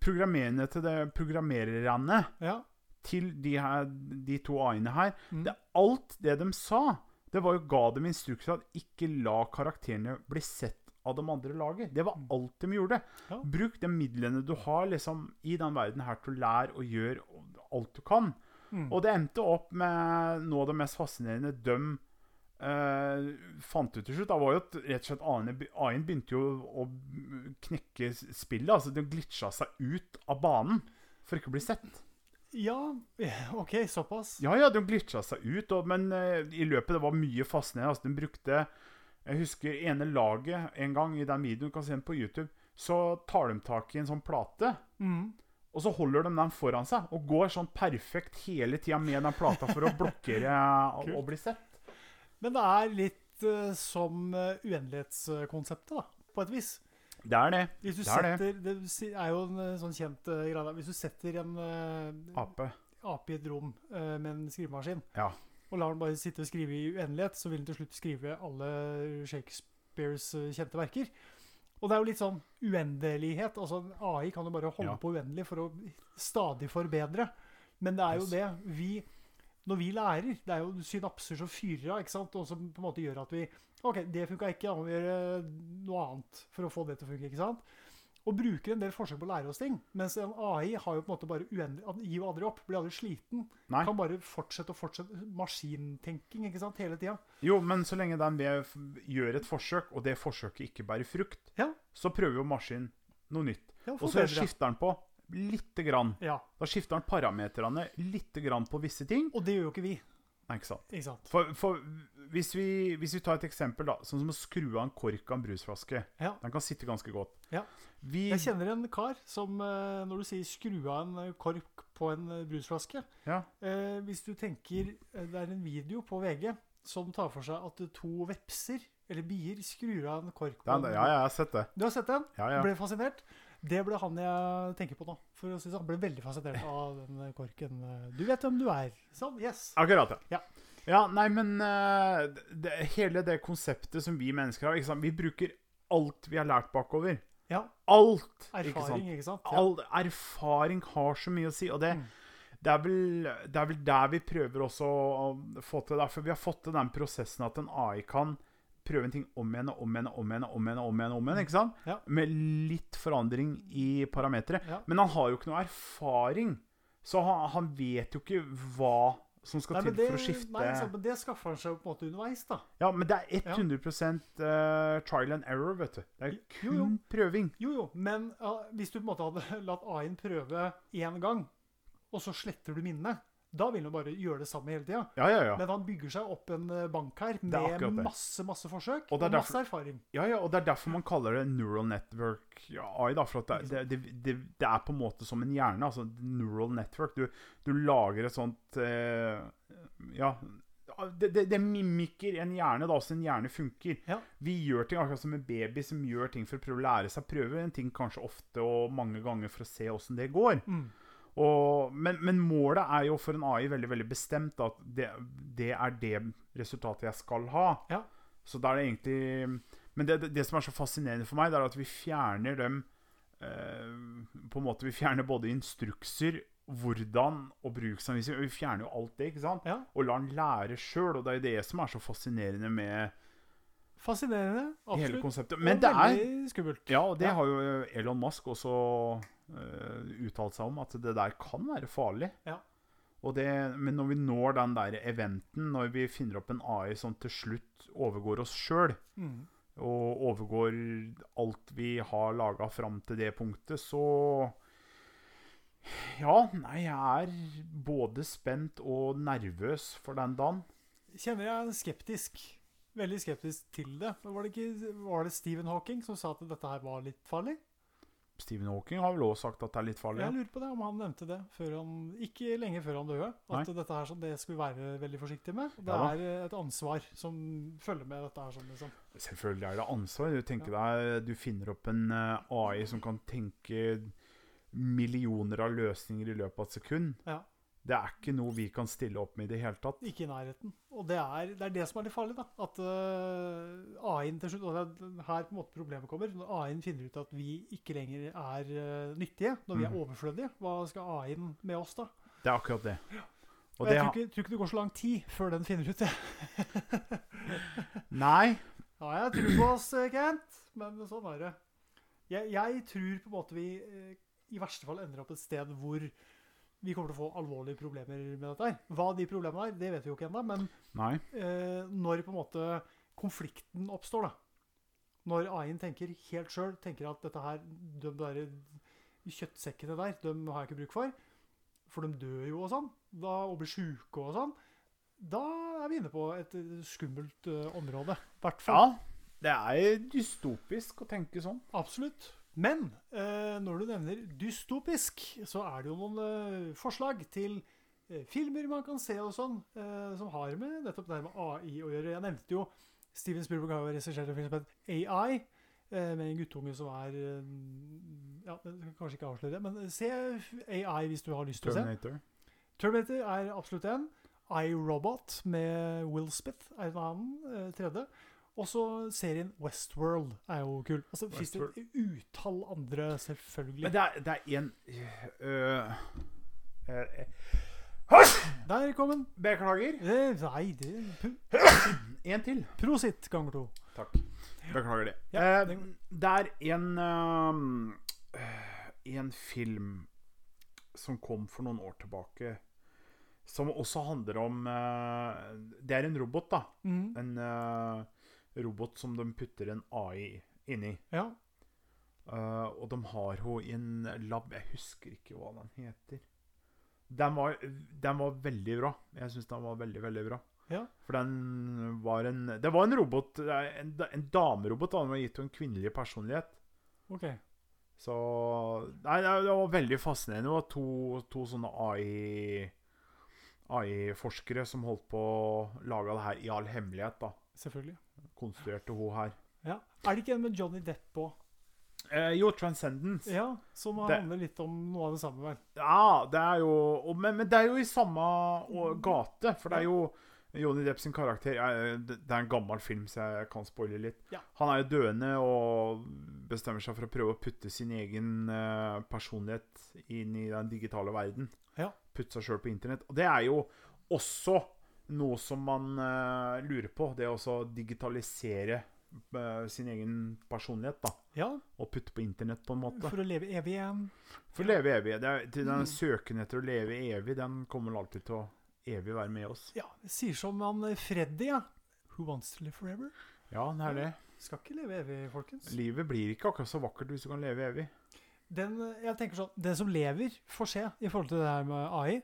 Programmererne til det programmererne Ja. til de, her, de to A-ene her Mm. det, Alt det de sa, det var jo ga dem instrukser at ikke la karakterene bli sett av de andre laget. Det var alt de gjorde. Ja. Bruk de midlene du har liksom, i den verden her til å lære og gjøre alt du kan. Mm. Og det endte opp med noe av det mest fascinerende de eh, fant ut til slutt. Da var jo at rett og slett AI-en AI-en begynte jo å knekke spillet. Altså de glitcha seg ut av banen for ikke å bli sett. Ja, OK, såpass. Ja, ja, de glitcha seg ut, og, men uh, i løpet det var mye fascinerende. Altså, de brukte Jeg husker ene laget en gang i den videoen du kan se den på YouTube. Så tar de tak i en sånn plate, Mm. og så holder de den foran seg. Og går sånn perfekt hele tida med den plata for å blokkere og, og bli sett. Men det er litt uh, som uh, uendelighetskonseptet, da, på et vis. Det er det. Hvis du Det er det. setter, det si- er jo en eh, sånn kjent uh, greie. Hvis du setter en uh, Ape. ape i et rom uh, med en skrivemaskin, Ja. og lar den bare sitte og skrive i uendelighet, så vil den til slutt skrive alle Shakespeares kjente verker. Og det er jo litt sånn uendelighet. Altså AI kan jo bare holde Ja. på uendelig for å stadig forbedre. Men det er jo det vi Når vi lærer, det er jo synapser som fyrer av, ikke sant? og som på en måte gjør at vi OK, det funka ikke, da må vi gjøre noe annet for å få det til å funke. ikke sant? Og bruker en del forsøk på å lære oss ting. Mens en AI har jo på en måte bare uendelig gir jo aldri opp. Blir aldri sliten. Nei. Kan bare fortsette og fortsette. Maskintenking ikke sant? hele tida. Jo, men så lenge den gjør et forsøk, og det forsøket ikke bærer frukt, Ja. så prøver jo maskinen noe nytt. Ja, Og så skifter den på lite grann. Ja. Da skifter den parameterne lite grann på visse ting. Og det gjør jo ikke vi. Nei, ikke sant? Ikke sant? For, for hvis, vi, hvis vi tar et eksempel, da, sånn som å skru av en kork av en brusflaske. Ja. Den kan sitte ganske godt. Ja. Vi, Jeg kjenner en kar som eh, Når du sier 'skru av en eh, kork på en eh, brusflaske' ja, eh, Hvis du tenker Det er en video på VG som tar for seg at to vepser, eller bier, skrur av en kork. på den, en- ja, jeg har sett det. Du har sett den? Ja, ja. Ble fascinert? Det ble han jeg tenker på nå. For å si sånn. Ble veldig fascinert av den korken. Du vet hvem du er. Sånn, yes. Akkurat, ja. Ja. Ja, nei, men eh, det, hele det konseptet som vi mennesker har? Vi bruker alt vi har lært bakover. Ja. Alt! Ikke sant? Erfaring, ikke sant? Ja. All erfaring har så mye å si, og det, Mm. det, er, vel, det er vel der vi prøver også å få til det. For vi har fått til den prosessen at en AI kan prøve en ting om igjen og om igjen og om igjen. Om igjen, om igjen, om igjen, ikke sant? Ja. Med litt forandring i parametere. Ja. Men han har jo ikke noe erfaring, så han, han vet jo ikke hva som skal Nei, til det, for å skifte nei, sant, men det skaffer han seg jo på en måte underveis, da. Ja, men det er 100 eh, trial and error, vet du. Det er kun jo. prøving. Jo, jo, men uh, hvis du på en måte hadde latt A-en prøve én gang, og så sletter du minnet, da vil han bare gjøre det samme hele tida. Ja, ja, ja. Men han bygger seg opp en eh, bank her er med masse masse forsøk Og og, masse erfaring. Ja, ja, og det er derfor man kaller det neural network AI. da, for at det, det, det, det, det er på en måte som en hjerne. altså Neural network. Du, du lager et sånt eh, Ja. Det, det, det mimikker en hjerne, da, så en hjerne funker. Ja. Vi gjør ting akkurat som en baby som gjør ting for å prøve å lære seg. Prøver en ting kanskje ofte og mange ganger for å se åssen det går. Mm. Og, men, men målet er jo for en AI veldig veldig bestemt at det, det er det resultatet jeg skal ha. Ja. Så da er det egentlig Men det, det, som er så fascinerende for meg, det er at vi fjerner dem eh, På en måte Vi fjerner både instrukser, hvordan og bruksanvisning. Vi fjerner jo alt det, ikke sant? Ja, Og lar den lære sjøl. Og det er jo det som er så fascinerende med Fascinerende. hele Absolutt. Og Men det er veldig skummelt. Ja, og det Ja. har jo Elon Musk også uttalt seg om, at det der kan være farlig. Ja. Og det, men når vi når den der eventen, når vi finner opp en AI som til slutt overgår oss sjøl, Mm. og overgår alt vi har laga fram til det punktet, så Ja, nei, jeg er både spent og nervøs for den dagen. Kjenner jeg skeptisk. veldig skeptisk til det. Var det, ikke, var det Stephen Hawking som sa at dette her var litt farlig? Stephen Hawking har vel også sagt at det er litt farlig. Jeg lurer på det, om han nevnte det før han, ikke lenge før han døde. At Nei. dette her sånn, det skal vi være veldig forsiktige med. Det Ja er eh, et ansvar som følger med dette her. sånn liksom. Selvfølgelig er det ansvar. Du tenker deg, du finner opp en eh, AI som kan tenke millioner av løsninger i løpet av et sekund. Ja. Det er ikke noe vi kan stille opp med i det hele tatt. Ikke i nærheten. Og det er det, er det som er litt farlig. da, At uh, AI-en til slutt Og det er her på en måte problemet kommer. Når AI-en finner ut at vi ikke lenger er uh, nyttige, når vi er Mhm. overflødige, hva skal AI-en med oss da? Det er akkurat det. Og Og jeg det tror ikke, tror ikke det går så lang tid før den finner ut det. Nei. Ja, jeg tror på oss, eh, Kent, men sånn er det. Jeg, jeg tror på en måte vi eh, i verste fall ender opp et sted hvor vi kommer til å få alvorlige problemer med dette her. Hva de problemene er, det vet vi jo ikke ennå, men eh, når på en måte konflikten oppstår, da. Når AI-en tenker helt sjøl, tenker at dette her, de der kjøttsekkene der, de har jeg ikke bruk for, for de dør jo og sånn, da, og blir sjuke og sånn, da er vi inne på et eh, skummelt uh, område. I hvert fall. Ja, det er dystopisk å tenke sånn. Absolutt. Men eh, når du nevner dystopisk, så er det jo noen eh, forslag til eh, filmer man kan se og sånn, eh, som har med nettopp det her med AI å gjøre. Jeg nevnte jo Steven Spielberg har jo regissert en film som heter AI, eh, med en guttunge som er Ja, kanskje ikke avsløre det, men se AI hvis du har lyst til å se. Terminator. Terminator er absolutt en. iRobot med Will Smith er en annen. Tredje. Og så serien Westworld er jo kul. Altså, det fins det et utall andre, selvfølgelig. Men det er, det er en øh, øh, Der kom den. Beklager. Eh, nei, det En til. Prosit ganger to. Takk. Beklager det. Ja, Eh, det det er en øhm, En film som kom for noen år tilbake, som også handler om øh, Det er en robot, da. Mm. En øh, robot som de putter en AI inni. Ja. Uh, og de har henne i en lab Jeg husker ikke hva den heter. Den var, den var veldig bra. Jeg syns den var veldig, veldig bra. Ja. For den var en Det var en robot, en, en damerobot. da, Den var gitt henne en kvinnelig personlighet. OK. Så Nei, det det var veldig fascinerende. Det var to, to sånne AI AI-forskere som holdt på å lage det her i all hemmelighet. da Selvfølgelig. Konstruerte hun her. Ja. Er det ikke en med Johnny Depp òg? Eh, jo, Transcendence. Ja, som Det- handler litt om noe av det samme, vel? Ja, det er jo og- men, men det er jo i samme og, gate. For det er jo Johnny Depp sin karakter er, Det det er en gammel film, så jeg kan spoile litt. Ja. Han er jo døende og bestemmer seg for å prøve å putte sin egen eh, personlighet inn i den digitale verden. Ja. Putte seg sjøl på internett. Og det er jo også noe som man uh, lurer på. Det å også digitalisere uh, sin egen personlighet, da. Ja, Og putte på internett, på en måte. for å leve evig igjen. For å leve evig. Er, den Mm. søken etter å leve evig, den kommer vel alltid til å evig være med oss. Ja, det sier som han eh, Freddy, ja. Who wants to live forever? Ja, det er det. Skal ikke leve evig, folkens. Livet blir ikke akkurat så vakkert hvis du kan leve evig. Den, jeg tenker sånn, den som lever, får se i forhold til det her med AI.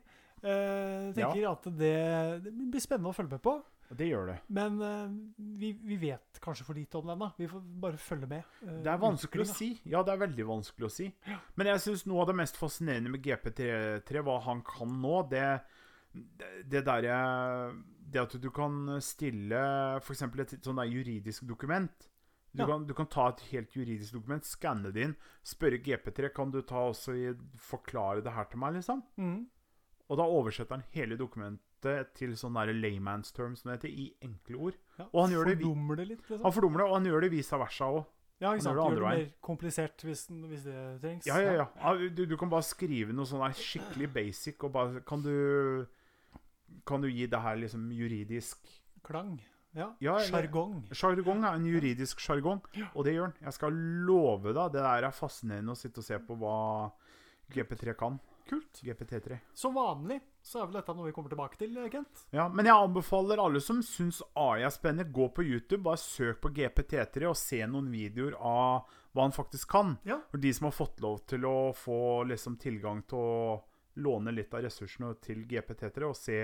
Eh, Jeg tenker at det, det blir spennende å følge med på. Det gjør det. Men eh, vi, vi vet kanskje for lite om den. da. Vi får bare følge med. eh, Det er vanskelig å si. Ja, det er veldig vanskelig å si. Men jeg syns noe av det mest fascinerende med GP3, hva han kan nå, det det, derre Det at du kan stille f.eks. et sånn juridisk dokument. Du, Ja. kan, du kan ta et helt juridisk dokument, skanne det inn, spørre GP3 kan du ta også i, forklare det her til meg, liksom. da. Og da oversetter han hele dokumentet til sånn layman's terms, som det heter, i enkle ord. Ja, Og han gjør det vi- det litt, liksom. Han fordummer det, og han gjør det vice versa òg. Ja, ikke sant? gjør det mer komplisert hvis, hvis det trengs. Ja, ja, ja. ja du, du kan bare skrive noe sånn skikkelig basic, og bare Kan du Kan du gi det her liksom juridisk Klang. Ja. Ja, Sjargong. Sjargong er en juridisk sjargong, og det gjør han. Jeg skal love deg, det der er fascinerende å sitte og se på hva GP3 kan. Kult. GPT3. Som vanlig så er vel dette noe vi kommer tilbake til, Kent. Ja, Men jeg anbefaler alle som syns AI er spennende, gå på YouTube, bare søk på GPT3 og se noen videoer av hva han faktisk kan. Ja. For de som har fått lov til å få liksom tilgang til å låne litt av ressursene til GPT3 og se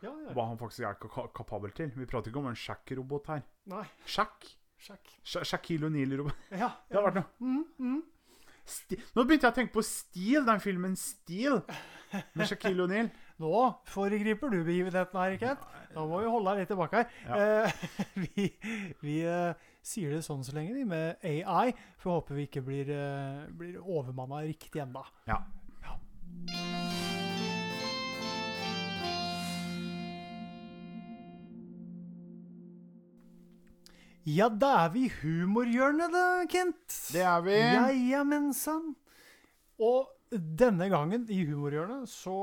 Ja, ja. hva han faktisk er ka- kapabel til. Vi prater ikke om en sjakk-robot her. Nei, Sjakk? sjekk. Sha- Shaquille O'Neal-robot. Ja, Det har vært noe. Mm, mm. Sti Nå begynte jeg å tenke på Steel, den filmen Steel. Med Shaquille O'Neal. Nå foregriper du begivenheten her, Kent. Nå må vi holde deg litt tilbake her. Eh, vi vi eh, sier det sånn så lenge, vi, med AI. For håper vi ikke blir, eh, blir overmanna riktig ennå. Ja. Ja, da er vi i humorhjørnet, da, Kent. Det er vi. Jajamensan. Og denne gangen i humorhjørnet så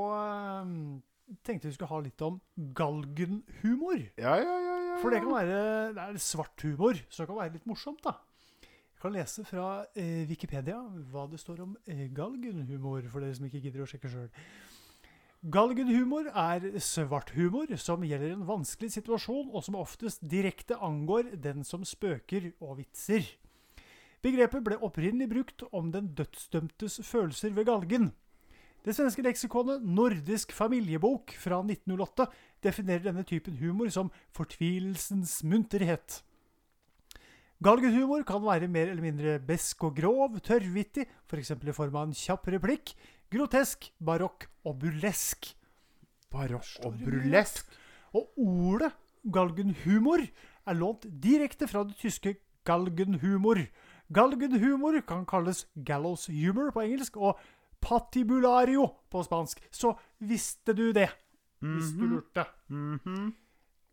um, tenkte vi skulle ha litt om galgenhumor. Ja, ja, ja, ja. For det kan være det er svart humor, så det kan være litt morsomt, da. Jeg kan lese fra eh, Wikipedia hva det står om eh, galgenhumor, for dere som ikke gidder å sjekke sjøl. Galgenhumor er svart humor som gjelder en vanskelig situasjon, og som oftest direkte angår den som spøker og vitser. Begrepet ble opprinnelig brukt om den dødsdømtes følelser ved galgen. Det svenske leksikonet Nordisk familiebok fra 1908 definerer denne typen humor som fortvilelsens munterhet. Galgenhumor kan være mer eller mindre besk og grov, tørrvittig, f.eks. i form av en kjapp replikk, grotesk, barokk og burlesk. Barokk og burlesk. Og ordet galgenhumor er lånt direkte fra det tyske galgenhumor. Galgenhumor kan kalles gallows humor på engelsk og patibulario på spansk. Så visste du det, hvis du lurte. Mhm.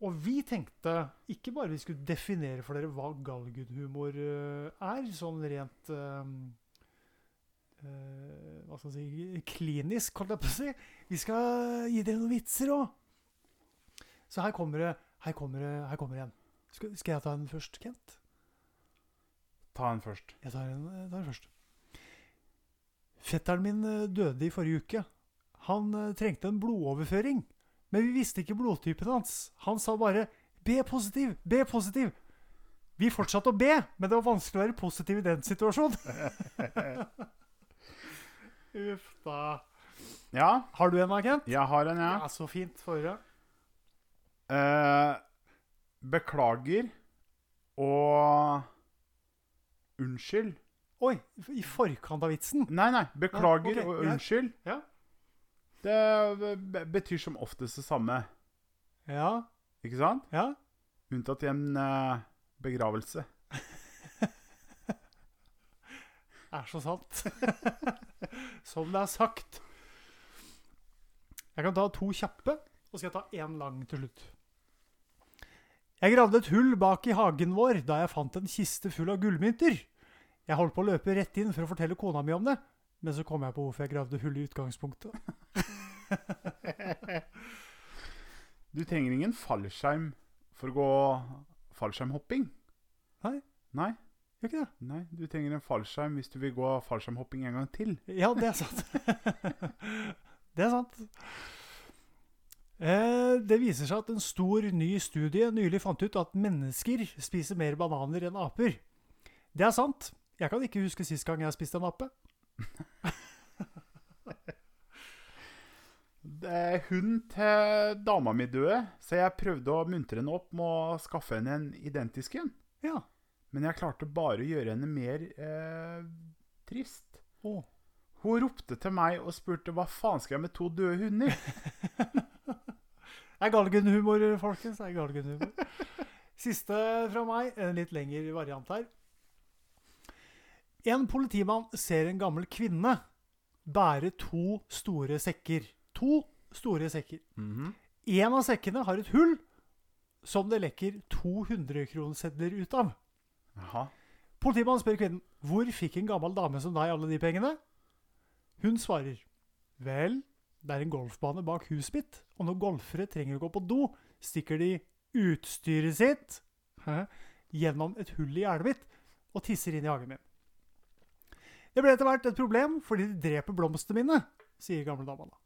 Og vi tenkte ikke bare vi skulle definere for dere hva galgenhumor eh, er, sånn rent eh, Hva skal jeg si klinisk, holdt jeg på å si. Vi skal gi dere noen vitser òg. Så her kommer det her kommer det, her kommer det en. Skal, skal jeg ta den først, Kent? Ta en først. Jeg tar jeg tar en først. Fetteren min eh, døde i forrige uke. Han eh, trengte en blodoverføring, men vi visste ikke blodtypen hans. Han sa bare 'B positiv, B positiv'. Vi fortsatte å be, men det var vanskelig å være positiv i den situasjonen. Uff da. Ja, Har du en, Kent? jeg har en, ja. Ja, så fint. Høre. Eh, beklager og unnskyld. Oi, i forkant av vitsen. Nei, nei. Beklager og ja. unnskyld. Ja. Det betyr som oftest det samme. Ja. Ikke sant? Ja. Unntatt i en eh, begravelse. Er så sant. Som det er sagt. Jeg kan ta to kjappe, og så skal jeg ta én lang til slutt. Jeg gravde et hull bak i hagen vår da jeg fant en kiste full av gullmynter. Jeg holdt på å løpe rett inn for å fortelle kona mi om det, men så kom jeg på hvorfor jeg gravde hull i utgangspunktet. Du trenger ingen fallskjerm for å gå fallskjermhopping. Nei. Nei, Gjør ikke det? nei, du trenger en fallskjerm hvis du vil gå fallskjermhopping en gang til. Ja, det er sant. det er sant. Eh, det viser seg at en stor, ny studie nylig fant ut at mennesker spiser mer bananer enn aper. Det er sant. Jeg kan ikke huske sist gang jeg spiste en ape. Det er Hun til dama mi døde, så jeg prøvde å muntre henne opp med å skaffe henne en identisk en. Ja. Men jeg klarte bare å gjøre henne mer eh, trist. Oh. Hun ropte til meg og spurte hva faen skal jeg med to døde hunder? Det er galgenhumor, folkens. Det er galgenhumor. Siste fra meg, en litt lengre variant her. En politimann ser en gammel kvinne bære to store sekker. To store sekker. En av sekkene har et hull som det lekker 200-kronesedler ut av. Jaha. Politimannen spør kvinnen hvor fikk en gammel dame som deg alle de pengene. Hun svarer vel, det er en golfbane bak huset mitt, og når golfere trenger å gå på do, stikker de utstyret sitt gjennom et hull i gjerdet mitt og tisser inn i hagen min. Det ble etter hvert et problem fordi de dreper blomstene mine, sier gamle dama da.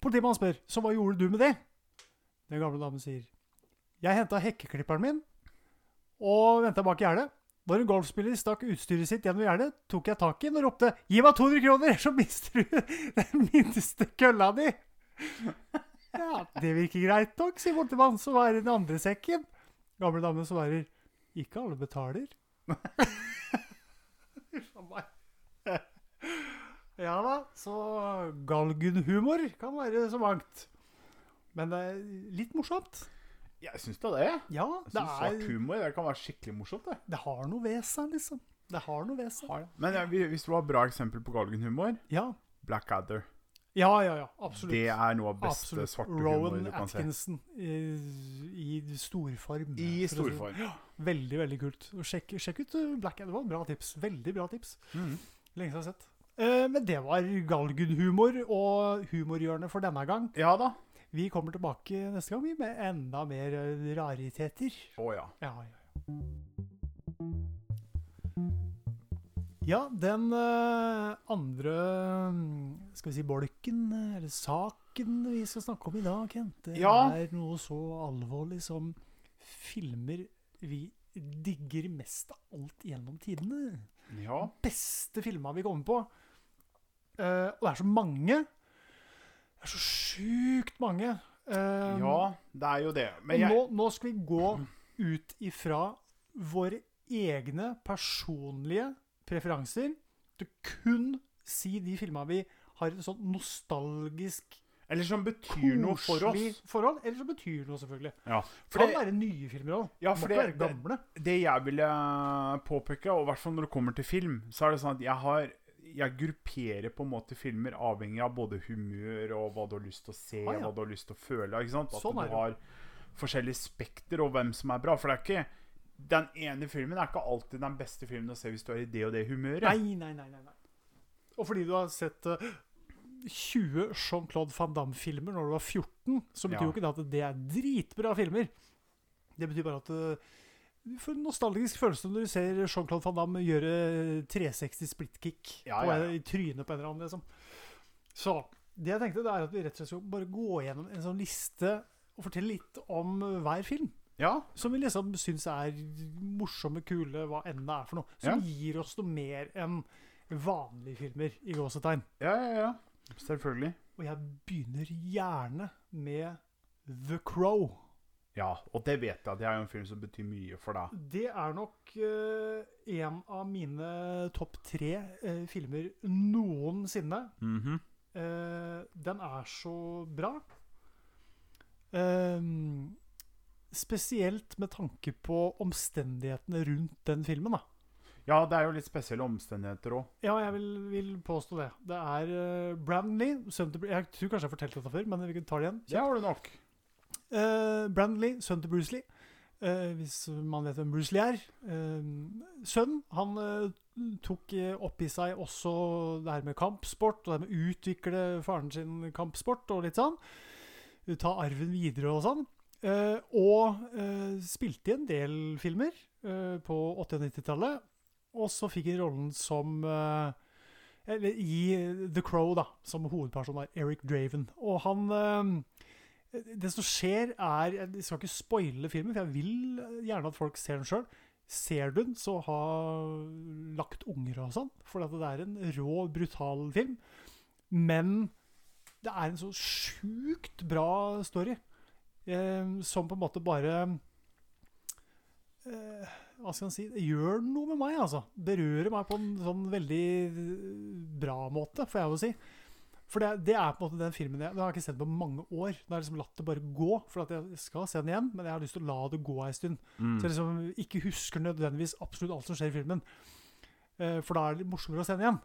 Politimannen spør så hva gjorde du med det? Den gamle damen sier jeg henta hekkeklipperen min og venta bak gjerdet. Når en golfspiller stakk utstyret sitt gjennom gjerdet, tok jeg tak i den og ropte 'Gi meg 200 kroner, så mister du den minste kølla di'. Ja, det virker greit nok, sier bortemann, som er i den andre sekken. Gamle dame svarer ikke alle betaler. Ja da, så galgenhumor kan være så mangt. Men det er litt morsomt. Jeg syns da det. Ja, Jeg det, er... svart humor det kan være skikkelig morsomt. det. det har noe ved seg, liksom. Det har noe ved seg. Men ja, hvis du har bra eksempel på galgenhumor, Ja, Blackadder. ja, ja. ja absolutt. Det er noe av beste Absolutt. svarte humor Rowan du kan se. Atkinson i, i storform. I storform. si Ja, veldig, veldig kult. Sjekk, sjekk ut Blackadder. Det var Bra tips. Veldig bra tips. Mm. Lenge siden jeg har sett. Eh, men det var galgenhumor og humorhjørnet for denne gang. Ja da. Vi kommer tilbake neste gang med enda mer eh, rariteter. Å ja. Ja, ja, ja. Ja, den eh, andre mm, Skal vi si bolken, eller saken vi skal snakke om i dag, Kent, det Ja. er noe så alvorlig som filmer vi digger mest av alt gjennom tidene. Ja. Beste filma vi kommer på. Uh, og det er så mange. Det er så sjukt mange. Um, ja, det er jo det. Men jeg nå, nå skal vi gå ut ifra våre egne personlige preferanser til kun si de filma vi har et sånn nostalgisk, Eller som betyr noe for oss. forhold. Eller som betyr noe, selvfølgelig. Ja, for kan det, være nye filmer òg. Ja, for det- være det jeg ville påpeke, og i hvert fall når det kommer til film, så er det sånn at jeg har jeg grupperer på en måte filmer avhengig av både humør og hva du har lyst til å se, Ah, ja. hva du har lyst til å føle. ikke sant? At Sånn du har forskjellige spekter og hvem som er bra. For det er ikke den ene filmen er ikke alltid den beste filmen å se hvis du er i det og det humøret. Nei, nei, nei. nei, nei. Og fordi du har sett uh, 20 Jean-Claude Van Damme-filmer når du var 14, så betyr Ja. jo ikke det at det er dritbra filmer. Det betyr bare at eh, du får en nostalgisk følelse når du ser Jean-Claude Van Damme gjøre 360 splitkick Ja, på- ja, ja. i trynet på en eller annen. Liksom. Så det jeg tenkte, det er at vi rett og slett skal bare gå gjennom en sånn liste og fortelle litt om hver film. Ja, Som vi liksom syns er morsomme, kule, hva enn det er for noe. Som gir oss noe mer enn vanlige filmer, i gåsetegn. ja, ja, ja. Selvfølgelig. Og jeg begynner gjerne med The Crow. Ja, og det vet jeg. Det er jo en film som betyr mye for deg. Det er nok uh, en av mine topp tre uh, filmer noensinne. Mm -hmm. uh, den er så bra. Ehm, spesielt med tanke på omstendighetene rundt den filmen. da. Ja, det er jo litt spesielle omstendigheter òg. Ja, jeg vil, vil påstå det. Det er uh, Bru- Jeg tror kanskje jeg har fortalt dette før, men vi tar det igjen. Det har du nok. Uh, Brandon Lee, sønnen til Bruce Lee. Uh, hvis man vet hvem Bruce Lee er. Uh, sønnen han eh, tok eh, opp i seg også det her med kampsport, og det med å utvikle faren sin kampsport og litt sånn. Ta arven videre og sånn. Eh, og eh, spilte i en del filmer eh, på 80- og 90-tallet. Og så fikk han rollen som eh, Eller i The Crow, da, som hovedperson var Eric Draven. Og han eh, Det som skjer, er Jeg skal ikke spoile filmen, for jeg vil gjerne at folk ser den sjøl. Ser du den, så ha lagt unger og sånn. For det er en rå, brutal film. Men det er en så sjukt bra story. Eh, som på en måte bare eh, Hva skal man si gjør noe med meg, altså. Berører meg på en sånn veldig eh, bra måte, får jeg jo si. For det, det er på en måte den filmen jeg, Den har jeg ikke sett på mange år. Da har jeg liksom latt det bare gå. For at jeg skal se den igjen, men jeg har lyst til å la det gå ei stund. Mm. Så jeg liksom ikke husker nødvendigvis absolutt alt som skjer i filmen. Eh, for da er det morsommere å se den igjen.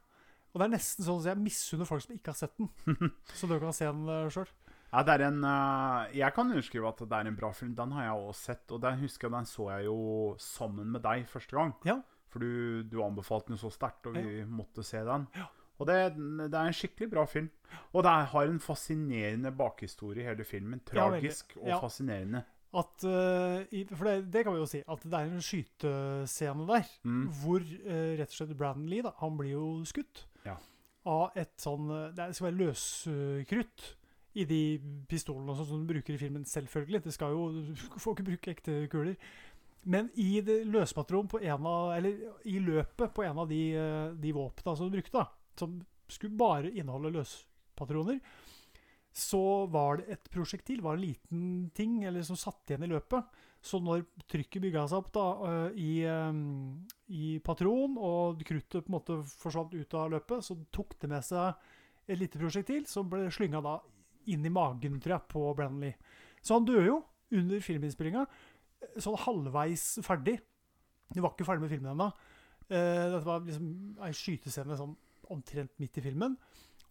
Og det er nesten sånn at jeg misunner folk som ikke har sett den. så dere kan se den uh, sjøl. Ja, det er en eh, Jeg kan underskrive at det er en bra film. Den har jeg også sett. Og den husker jeg den så jeg jo sammen med deg første gang. Ja. For du, du anbefalte den så sterkt, og vi måtte se den. Og det, det er en skikkelig bra film. Og det har en fascinerende bakhistorie i hele filmen. Ja. Tragisk og Ja. fascinerende. At, eh, for det, det kan vi jo si, at det er en skytescene der Mm. hvor eh, rett og slett Brandon Lee da, han blir jo skutt Ja. av et sånn eh, Det skal være løskrutt i de pistolene og sånn som du bruker i filmen, selvfølgelig. Det skal jo, Du får ikke bruke ekte kuler. Men i det løspatron på en av Eller i løpet på en av de, de våpna som du brukte, da, som skulle bare inneholde løspatroner, så var det et prosjektil, var en liten ting, eller som satt igjen i løpet. Så når trykket bygga seg opp da, øh, i, i patron, og kruttet på en måte forsvant ut av løpet, så tok det med seg et lite prosjektil som ble slynga da inn i magen, tror jeg, på Lee. Så han døde jo under filminnspillinga, sånn halvveis ferdig. Du var ikke ferdig med filmen ennå. Eh, dette var liksom ei skytescene sånn omtrent midt i filmen.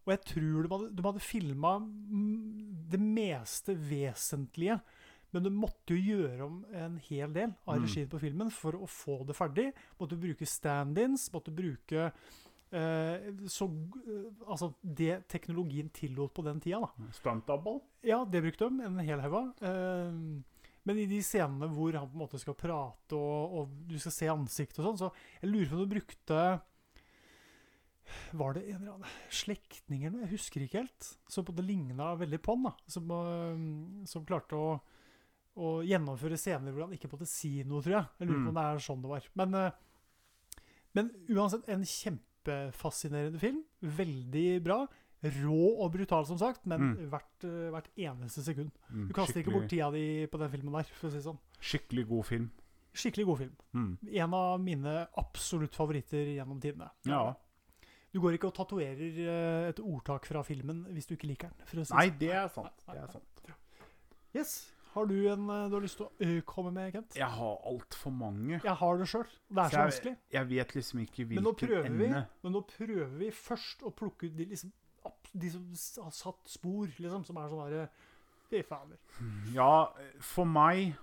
Og jeg tror de hadde, de hadde filma det meste vesentlige. Men du måtte jo gjøre om en hel del av Mm. regien på filmen for å få det ferdig. Måtte bruke stand-ins, måtte bruke eh, så, eh, Altså det teknologien tillot på den tida, da. Stunt double? Ja, det brukte de en hel haug av. Eh, men i de scenene hvor han på en måte skal prate og, og du skal se ansiktet og sånn, så jeg lurer på om du brukte Var det en eller annen slektning eller noe? Jeg husker ikke helt. Som på det ligna veldig på han. da. Som, eh, som klarte å, å gjennomføre scener hvor han ikke måtte si noe, tror jeg. Jeg lurer på Mm. om det er sånn det var. Men, eh, men uansett, en kjempefascinerende film. Veldig bra. Rå og brutal, som sagt, men Mm. hvert, eh, hvert eneste sekund. Mm, Du kaster ikke bort tida di på den filmen der, for å si det sånn. Skikkelig god film. Skikkelig god film. Mm. En av mine absolutt favoritter gjennom tidene. Ja. Du går ikke og tatoverer eh, et ordtak fra filmen hvis du ikke liker den. Si Nei, sånn. det er sant. Det er sant. Yes. Har du en eh, du har lyst til å komme med, Kent? Jeg har altfor mange. Jeg har det sjøl. Det er så Så jeg- vanskelig. Jeg vet liksom ikke hvilken ende. vi. Men nå prøver vi først å plukke ut de, liksom, de som har satt spor, liksom, som er sånn herre Fy fader. Ja, for meg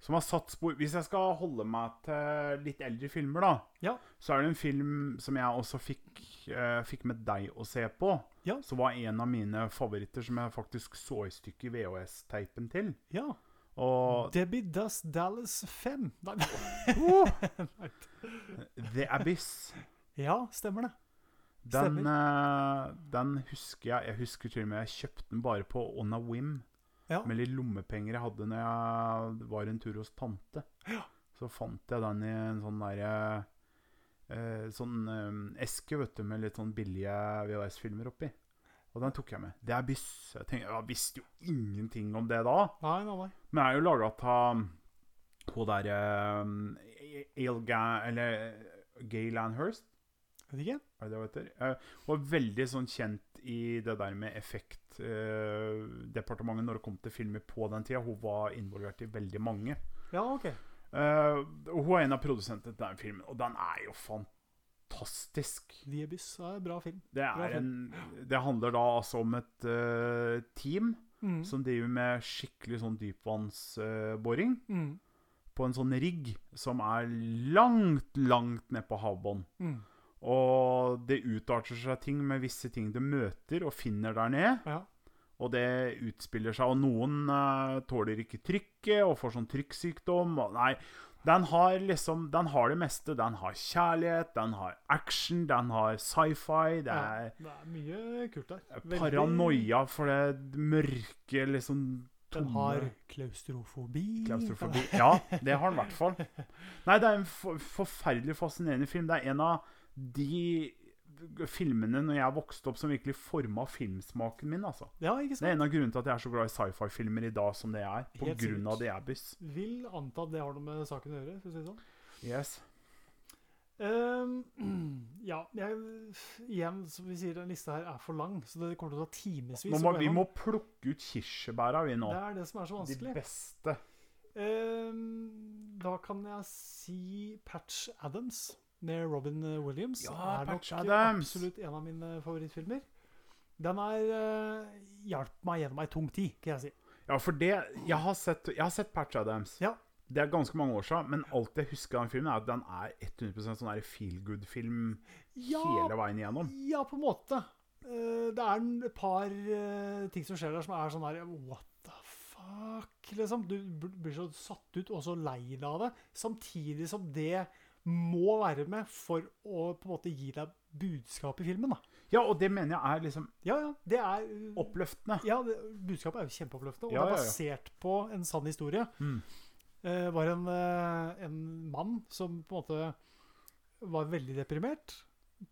som har satt spor Hvis jeg skal holde meg til litt eldre filmer, da, Ja. så er det en film som jeg også fikk, eh, fikk med deg å se på. Ja. Som var en av mine favoritter som jeg faktisk så i stykker VHS-teipen til. Ja. Og Debbie Does Dallas 5. Nei, The Abyss. ja, stemmer det. Den, Stemmer. eh, den husker jeg Jeg husker til og med jeg kjøpte den bare på on a whim. Ja. Med litt lommepenger jeg hadde når jeg var en tur hos tante. Så fant jeg den i en sånn derre eh, Sånn eh, eske, vet du, med litt sånn billige VHS-filmer oppi. Og den tok jeg med. Det er byss. Jeg, tenkte, jeg visste jo ingenting om det da. Nei, nei, nei. Men jeg er jo laga av hun derre Ailga Eller Gay Landhurst. Vet ikke. Er det det hun heter? Eh, Hun var veldig sånn kjent i det der med effektdepartementet når det kom til filmer på den tida. Hun var involvert i veldig mange. Ja, OK. Uh, hun er en av produsentene til den filmen, og den er jo fantastisk. The Abyss er en bra film. Det, Bra film. en, det handler da altså om et uh, team Mm. som driver med skikkelig sånn dypvannsboring Mm. på en sånn rigg som er langt, langt ned på havbånd. Mm. Og det utarter seg ting med visse ting du møter og finner der nede. Ja. Og det utspiller seg, og noen uh, tåler ikke trykket og får sånn trykksykdom. Og nei, den har liksom Den har det meste. Den har kjærlighet, den har action, den har sci-fi. Det Ja, det er mye kult der. Veldig- paranoia for det mørke, liksom Den har klaustrofobi. Klaustrofobi. Ja, det har den i hvert fall. Nei, det er en forferdelig fascinerende film. Det er en av de filmene når jeg vokste opp, som virkelig forma filmsmaken min. altså. Ja, Det er en av grunnene til at jeg er så glad i sci-fi-filmer i dag som det er. På Helt grunn av sikkert. The Abyss. Vil anta at det har noe med saken å gjøre, for å si det sånn. Yes. Um, ja, jeg, igjen, som vi sier, den lista her er for lang, så det kommer til å ta timevis. Må, vi må plukke ut kirsebæra, vi nå. Det er det som er så De vanskelig. beste. Um, da kan jeg si Patch Adams med Robin Williams. Ja, er nok Adams. absolutt en av mine favorittfilmer. Den har uh, hjulpet meg gjennom ei tung tid, kan jeg si. Ja, for det Jeg har sett, jeg har sett Patch Adams. Ja. Det er ganske mange år siden, men alt jeg husker av den filmen, er at den er 100% sånn feel good-film Ja, hele veien igjennom. ja på en måte. Uh, det er et par uh, ting som skjer der som er sånn her What the fuck? Liksom. Du blir så satt ut og så lei deg av det. Samtidig som det må være med for å på en måte gi deg budskap i filmen. da. Ja, og det mener jeg er liksom Ja, ja. Det er uh, oppløftende. Ja, det, budskapet er jo kjempeoppløftende, og Ja, det er basert på en sann historie. Mm. Eh, var en, eh, en mann som på en måte var veldig deprimert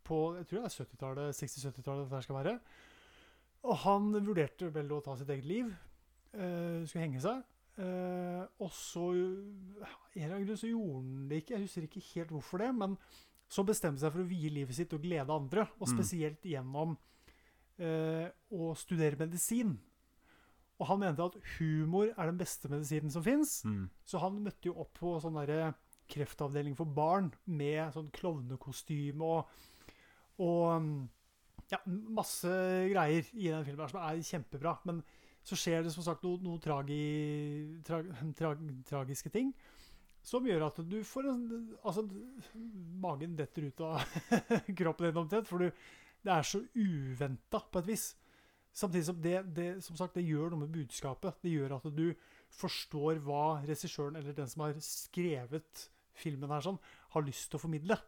på jeg tror det er 70-tallet, 60-70-tallet dette skal være. Og han vurderte vel å ta sitt eget liv. eh, skulle henge seg. Eh, og så en gang så gjorde han det ikke. Jeg husker ikke helt hvorfor det. Men så bestemte seg for å vie livet sitt og glede andre. Og Mm. spesielt gjennom eh, å studere medisin. Og han mente at humor er den beste medisinen som fins. Mm. Så han møtte jo opp på sånn derre kreftavdeling for barn med sånn klovnekostyme og, og ja, masse greier i den filmen her som er kjempebra. Men så skjer det som sagt noen noe tragi, tra, tra, tragiske ting som gjør at du får en Altså, magen detter ut av kroppen din omtrent, for du, det er så uventa på et vis. Samtidig som det, det, som sagt, det gjør noe med budskapet. Det gjør at du forstår hva regissøren eller den som har skrevet filmen her sånn, har lyst til å formidle.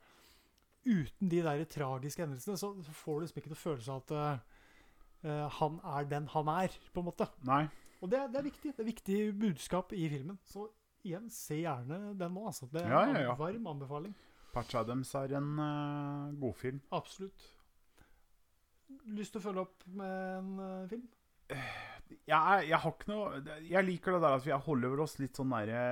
Uten de der tragiske hendelsene så får du liksom ikke noe følelse av at eh, eh, han er den han er, på en måte. Nei. Og det, det er viktig. Det er viktig budskap i filmen. Så igjen, se gjerne den nå. Altså. Det er Ja, ja, ja. en varm anbefaling. Patch Adams er en uh, godfilm. Absolutt. Lyst til å følge opp med en uh, film? Jeg, jeg har ikke noe Jeg liker det der at vi holder oss litt sånn nære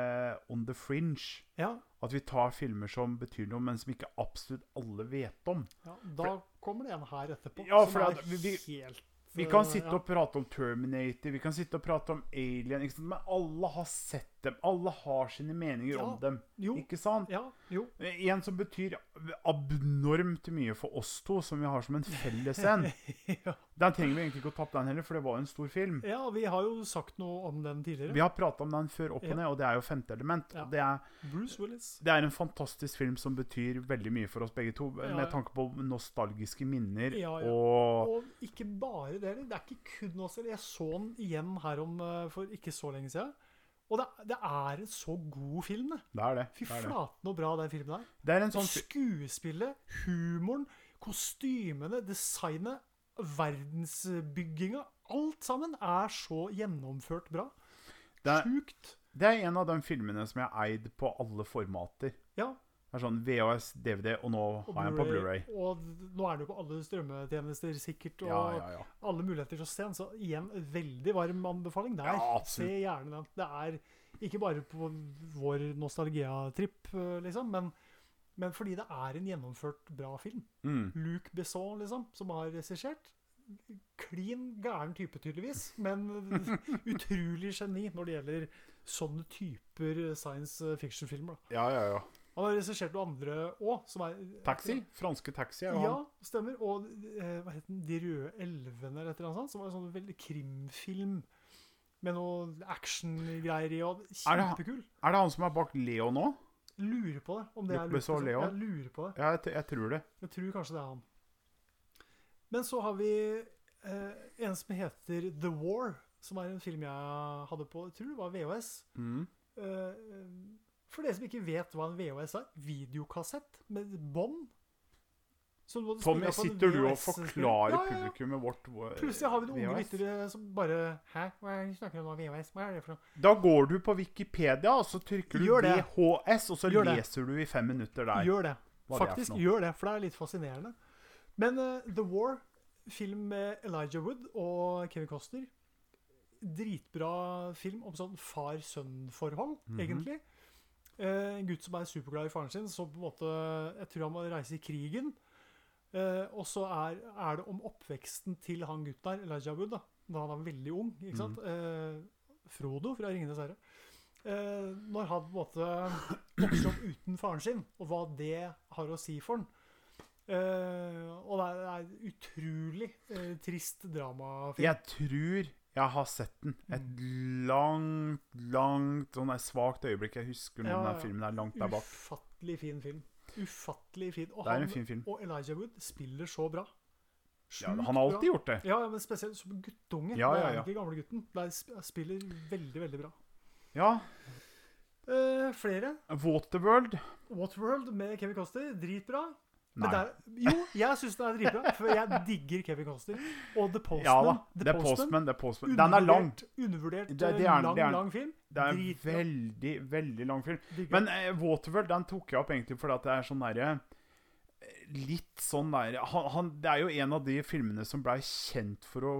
on the fringe. Ja. At vi tar filmer som betyr noe, men som ikke absolutt alle vet om. ja da kommer det en her etterpå. Ja, som for er vi- vi- helt Vi kan sitte og prate om Terminator, vi kan sitte og prate om Alien, men alle har sett dem. Alle har sine meninger Ja. om dem. Jo. Ikke sant? Ja, jo. En som betyr abnormt mye for oss to, som vi har som en felles en. ja. Den trenger vi egentlig ikke å tappe, den heller, for det var en stor film. ja, vi har jo sagt noe om den tidligere. Vi har prata om den før opp og ned, og det er jo femte element. Det er, Bruce Willis. det er en fantastisk film som betyr veldig mye for oss begge to, med tanke på nostalgiske minner Ja, ja. og Og ikke bare det. Det er ikke kun oss. Jeg så den igjen her om eh, for ikke så lenge siden. Og det, det er en så god film, det. Det er det. Fy Det er, flaten så bra den filmen er. Det er en sånn Skuespillet, humoren, kostymene, designet, verdensbygginga. Alt sammen er så gjennomført bra. det er, Sjukt. det er en av de filmene som jeg har eid på alle formater. Ja. Det er sånn VHS, DVD, og nå Og har jeg den på Blu-ray. Og nå er det jo på alle strømmetjenester sikkert, og Ja, ja, ja. alle muligheter til å se den. Så igjen, veldig varm anbefaling der. Se gjerne den. Det er ikke bare på vår nostalgia-tripp, eh, liksom, men, men fordi det er en gjennomført bra film. Mm. Luc Besson, liksom, som har regissert. Klin gæren type, tydeligvis, men utrolig geni når det gjelder sånne typer science fiction-filmer. Ja, ja, ja. Han har regissert noen andre òg, som Taxi. Franske Taxi Ja, han. stemmer. Og eh, hva het den? De røde elvene, eller et eller annet sånt. Som var en sånn veldig krimfilm med noe actiongreier i. Og Er det. Er det han som er bak Leo nå? Lurer på det. Om det er Besson. Leo? Jeg lurer på det. Ja, jeg, jeg tror det. Jeg tror kanskje det er han. Men så har vi eh, en som heter The War, som er en film jeg hadde på Jeg tror det var VHS. Mm. Eh, for dere som ikke vet hva en VHS er videokassett med bånd. Tommy, sitter du og forklarer Ja, ja, ja. publikummet vårt Plutselig har vi noen unge lyttere som bare Hæ, hva er det du snakker om? VHS? Hva er det for noe? Da går du på Wikipedia, og så trykker du det. VHS, og så Gjør det. leser du i fem minutter der. Gjør det. hva det Faktisk noe. gjør det, for det er litt fascinerende. Men uh, The War, film med Elijah Wood og Kevin Costner Dritbra film om sånn far-sønn-forhold, Mhm. egentlig. Eh, en gutt som er superglad i faren sin, som på en måte Jeg tror han må reise i krigen. Eh, og så er, er det om oppveksten til han gutten der, Elijah Wood, da da han er veldig ung. ikke sant? Eh, Frodo fra 'Ringenes herre'. Eh, når han på en måte vokser opp uten faren sin, og hva det har å si for han. Eh, og det er, det er utrolig eh, trist dramafilm. Jeg tror jeg har sett den. Et Mm. langt, langt sånn et svakt øyeblikk. Jeg husker når Ja, den ja. filmen er langt der bak. Ufattelig fin film. Ufattelig fin. Og, han, fin film. og Elijah Wood spiller så bra. Ja, han har alltid bra. gjort det. Ja, men spesielt som guttunge. Ja, ja, ja. ikke gamle gutten. Det spiller veldig, veldig bra. Ja. Eh, flere. Waterworld. Waterworld med Kevin Costner. Dritbra. Nei. det er, jo, jeg syns den er dritbra, for jeg digger Kevin Costner. Og The Postman. Ja da. The Det er Postman. Det er Postman. Den er lang. Undervurdert, Det- det er eh, lang, det er lang film. Det er en Dritbra. veldig, veldig lang film. Digger. Men uh, Waterworld den tok jeg opp egentlig fordi at det er sånn derre litt sånn der han, han, Det er jo en av de filmene som blei kjent for å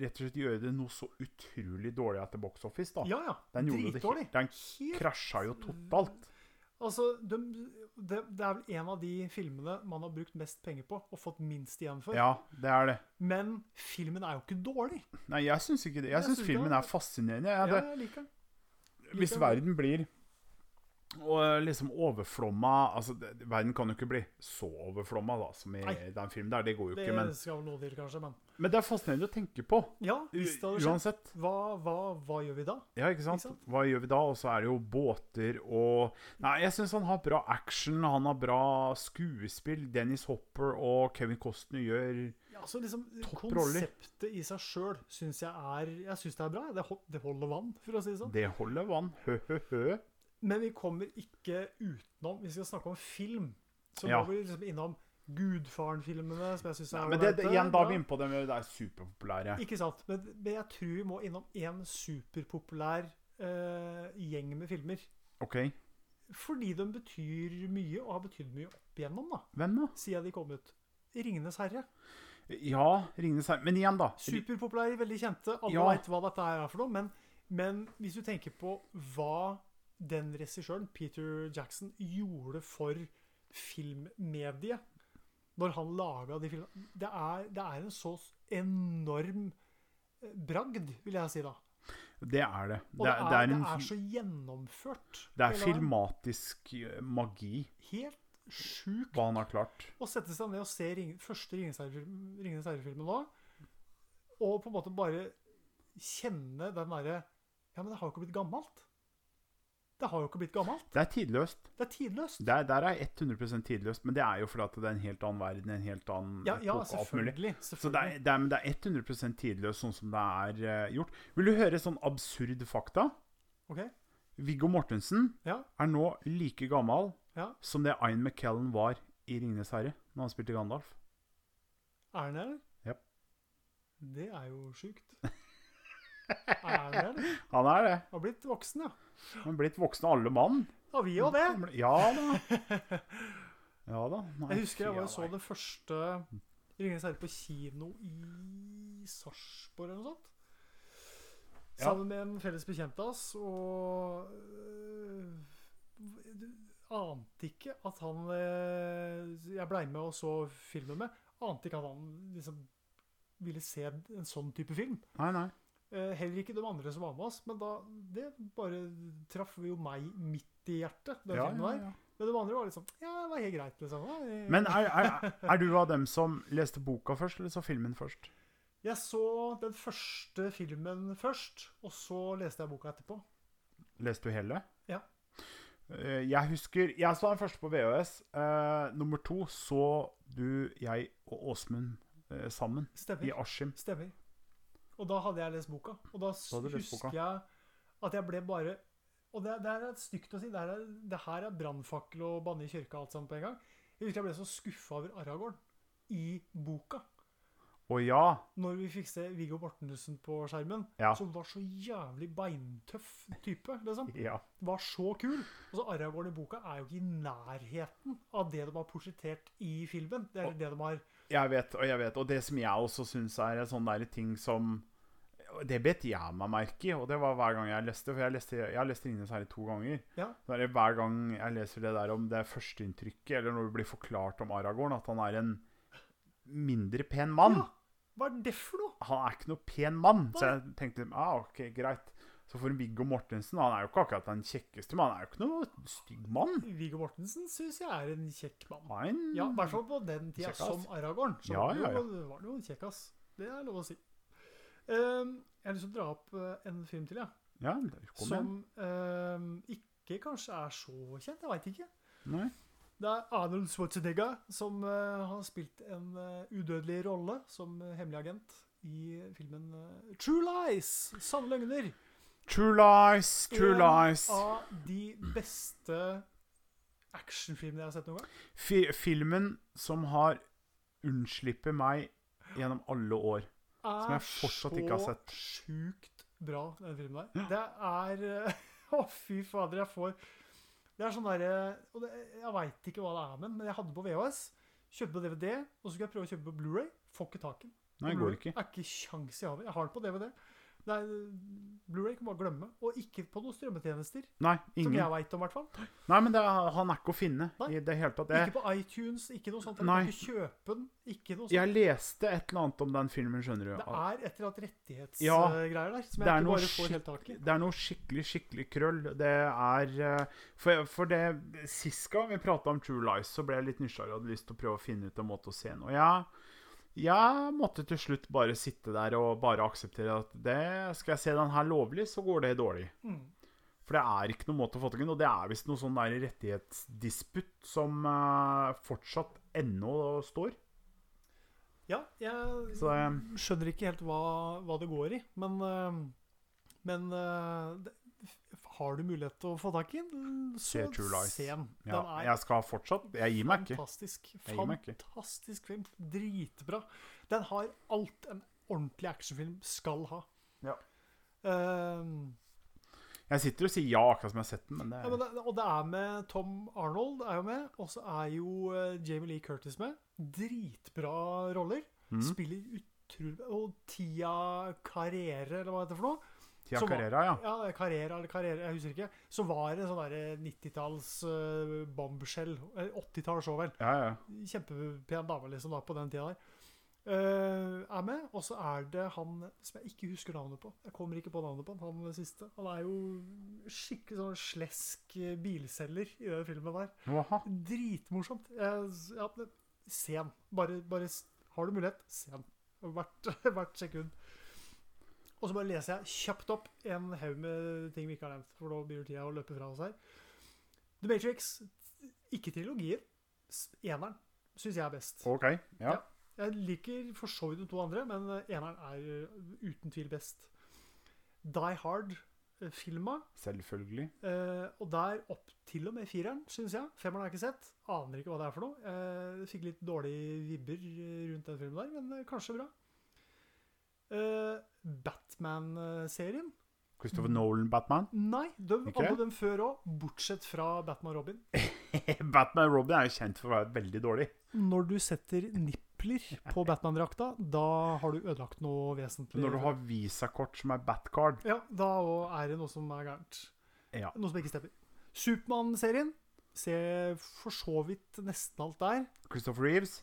rett og slett gjøre det noe så utrolig dårlig etter Box Office. da. Ja, ja. Den gjorde det Dritdårlig. Den krasja jo totalt. Altså, de, det, det er vel en av de filmene man har brukt mest penger på og fått minst igjen for. Ja, det er det. Men filmen er jo ikke dårlig. Nei, jeg syns ikke det. Jeg Jeg syns filmen det er fascinerende. Ja, Ja, jeg liker den. hvis verden blir og liksom overflomma Altså, verden kan jo ikke bli så overflomma da, som i Nei. den filmen der. Det går jo Det ikke. Men, skal noe til, kanskje, men men det er fascinerende å tenke på. Ja, hvis det hadde Uansett. hva, hva, hva gjør vi da? Ja, ikke sant? Ikke sant? Hva gjør vi da? Og så er det jo båter og Nei, jeg syns han har bra action, han har bra skuespill. Dennis Hopper og Kevin Costner gjør Ja, altså liksom, Topp roller. Konseptet i seg sjøl syns jeg er Jeg synes det er bra. Det, det holder vann, for å si det sånn. Det holder vann. Hø-hø-hø. Men vi kommer ikke utenom Vi skal snakke om film. Så Ja. må vi liksom innom Gudfaren-filmene, som jeg syns er det, det, igjen, da er vi inne på det med det er superpopulære. Ikke sant. Men, men jeg tror vi må innom én superpopulær uh, gjeng med filmer. OK. Fordi de betyr mye, og har betydd mye opp igjennom, da, Hvem da? siden de kom ut. 'Ringenes herre'. Ja, Ringenes herre. Men igjen, da. Superpopulære, veldig kjente. Alle Ja. vet hva dette er for noe. Men, men hvis du tenker på hva den regissøren, Peter Jackson, gjorde for filmmediet når han laga de filmene det er, det er en så enorm eh, bragd, vil jeg si da. Det er det. Og Det er, det er, det er så gjennomført. det er filmatisk eh, magi Helt sjukt hva han har klart. å sette seg ned og se ring, første Ringenes herre-filmen nå, og på en måte bare kjenne den derre Ja, men det har jo ikke blitt gammelt. Det har jo ikke blitt gammelt. Det er tidløst. Det er tidløst. Der, der er 100% tidløst, men det er jo fordi at det er en helt annen verden, en helt annen Ja, ja selvfølgelig, selvfølgelig. Så det er, det, er, men det er 100% tidløst sånn som det er uh, gjort. Vil du høre sånn absurd fakta? OK? Viggo Mortensen Ja. er nå like gammel Ja. som det Ian McKellen var i 'Ringenes herre' når han spilte Gandalf. Er han det? Japp. Det er jo sjukt. Er det, eller? Han er det. Har blitt voksen, ja. Han er blitt voksen alle mann. Har vi òg det. Ja da. Ja da. Nei, Jeg husker jeg var og så det første Ringenes herre på kino i Sarpsborg eller noe sånt. Ja. Sammen med en felles bekjent av oss. Og øh, ante ikke at han øh, Jeg blei med og så filmen med. Ante ikke at han liksom ville se en sånn type film. Nei, nei. Eh, heller ikke de andre som var med oss. Men da, det bare traff jo meg midt i hjertet. Den Ja, filmen der. ja. Men de andre var liksom Ja, det var helt greit, liksom. Men er, er, er du av dem som leste boka først, eller så filmen først? Jeg så den første filmen først, og så leste jeg boka etterpå. Leste du hele? Ja. Eh, Jeg husker Jeg så den første på VHS. Uh, nummer to så du, jeg og Åsmund uh, sammen i Stemmer. Askim. Stemmer. Og da hadde jeg lest boka. Og da Da husker jeg at jeg ble bare Og det, det er stygt å si. Det, her er, det her er brannfakkel og banne i kirka alt sammen på en gang. Jeg husker jeg ble så skuffa over Aragorn i boka. Å ja, Når vi fikk se Viggo Mortensen på skjermen, Ja. som var så jævlig beintøff type. liksom. ja. var så kul. Og så Aragorn i boka er jo ikke i nærheten av det de har portrettert i filmen. Det er Og- det de har Jeg vet, og jeg vet. Og det som jeg også syns er sånne der ting som Det bet jeg meg merke i, og det var hver gang jeg leste. For jeg, leste, jeg har lest 'Ringenes herre' to ganger. Ja. Er hver gang jeg leser det der om det førsteinntrykket, eller når det blir forklart om Aragorn, at han er en mindre pen mann. Ja, hva er det for noe? Han er ikke noe pen mann. Så jeg tenkte ah, ok, greit. Så for Viggo Mortensen Han er jo ikke akkurat den kjekkeste, men han er jo ikke noe stygg mann. Viggo Mortensen syns jeg er en kjekk mann. En Ja, i hvert fall på den tida kjekkass. som Aragorn. Så Ja, ja, det var det jo en kjekkas. Det er lov å si. Ehm, jeg har lyst til å dra opp eh, en film til, ja. Ja. Som ehm, ikke kanskje er så kjent. Jeg veit ikke. Nei. Det er Arnold Schwarzenegger som eh, har spilt en eh, udødelig rolle som hemmelig agent i filmen True Lies. Sanne løgner. True lies, true En lies. av de beste actionfilmene jeg har sett noen gang. F filmen som har unnslippet meg gjennom alle år. Som jeg fortsatt ikke har sett. så sjukt bra, den filmen der. Det er eh, Å, fy fader, jeg får Det er sånn derre Jeg veit ikke hva det er med men jeg hadde på VHS. Kjøpte på DVD, og så skulle jeg prøve å kjøpe på Blu-ray. Får ikke tak i den. Nei, går Blu-ray. Er ikke sjans i havet. Jeg har den på DVD. Nei, Blu-ray kan bare glemme. Og ikke på noen strømmetjenester, Nei, ingen. som jeg veit om, i hvert fall. Nei, men det, er- han er ikke å finne Nei. i det hele tatt. Jeg, Ikke på iTunes, ikke noe sånt. Nei. ikke kjøpe den. Ikke noe sånt. jeg leste et eller annet om den filmen, skjønner du. Det er et eller annet Ja, rettighetsgreier der som jeg ikke bare får helt tak i. Det er noe skikkelig, skikkelig krøll. Det er eh, For, for det Sist gang vi prata om True Lies, så ble jeg litt nysgjerrig og hadde lyst til å prøve å finne ut en måte å se noe. Jeg, jeg måtte til slutt bare sitte der og bare akseptere at det, skal jeg se den her lovlig, så går det dårlig. Mm. For det er ikke noen måte å få til den. Og det er visst noe sånn der rettighetsdisputt som uh, fortsatt ennå står. Ja, jeg Så eh, skjønner ikke helt hva, hva det går i, men uh, Men uh, det, har du mulighet til å få tak i den, så se den. Den ja, er jeg skal fortsatt Jeg gir meg ikke. fantastisk. Fantastisk film. Dritbra. Den har alt en ordentlig actionfilm skal ha. Ja. Ehm, Jeg sitter og sier ja, akkurat som jeg har sett den, men det Ja, men det, og det er med Tom Arnold, er jo med, og så er jo uh, Jamie Lee Curtis med. Dritbra roller. Mm. Spiller utrolig Og Tia Carrere, eller hva heter det for noe? Var- Carrera, ja. Ja, Carrera eller Carrera, jeg husker ikke. Så var en sånn derre 90-talls uh, bombshell. eh, 80-talls òg, vel. ja, ja. Kjempepen dame liksom da på den tida der. Uh, er med. Og så er det han som jeg ikke husker navnet på. Jeg kommer ikke på navnet på han, han siste. Han er jo skikkelig sånn slesk eh, bilselger i den filmen der. Aha. Dritmorsomt. Jeg, ja, se den. Bare, bare Har du mulighet, se den. Hvert, hvert sekund. Og så bare leser jeg kjapt opp en haug med ting vi ikke har nevnt. For da det tida å løpe fra oss her. The Matrix. Ikke trilogier. Eneren syns jeg er best. OK. Ja. Ja. Jeg liker for så vidt de to andre, men eh, eneren er eh, uten tvil best. Die Hard-filma. Selvfølgelig. Eh, og der opp til og med fireren, syns jeg. Femmeren har jeg ikke sett. Aner ikke hva det er for noe. Eh, fikk litt dårlige vibber eh, rundt den filmen der, men eh, kanskje bra. Eh, Batman-serien? Christopher Nolan-Batman. Nei, de, okay. alle dem før òg, bortsett fra Batman Robin. Batman Robin er jo kjent for å være veldig dårlig. Når du setter nippler på Batman-drakta, da har du ødelagt noe vesentlig. Når du har visakort som er Batcard Ja, da er det noe som er gærent. Ja. Noe som ikke stemmer. Supermann-serien ser for så vidt nesten alt der. Christopher Reeves.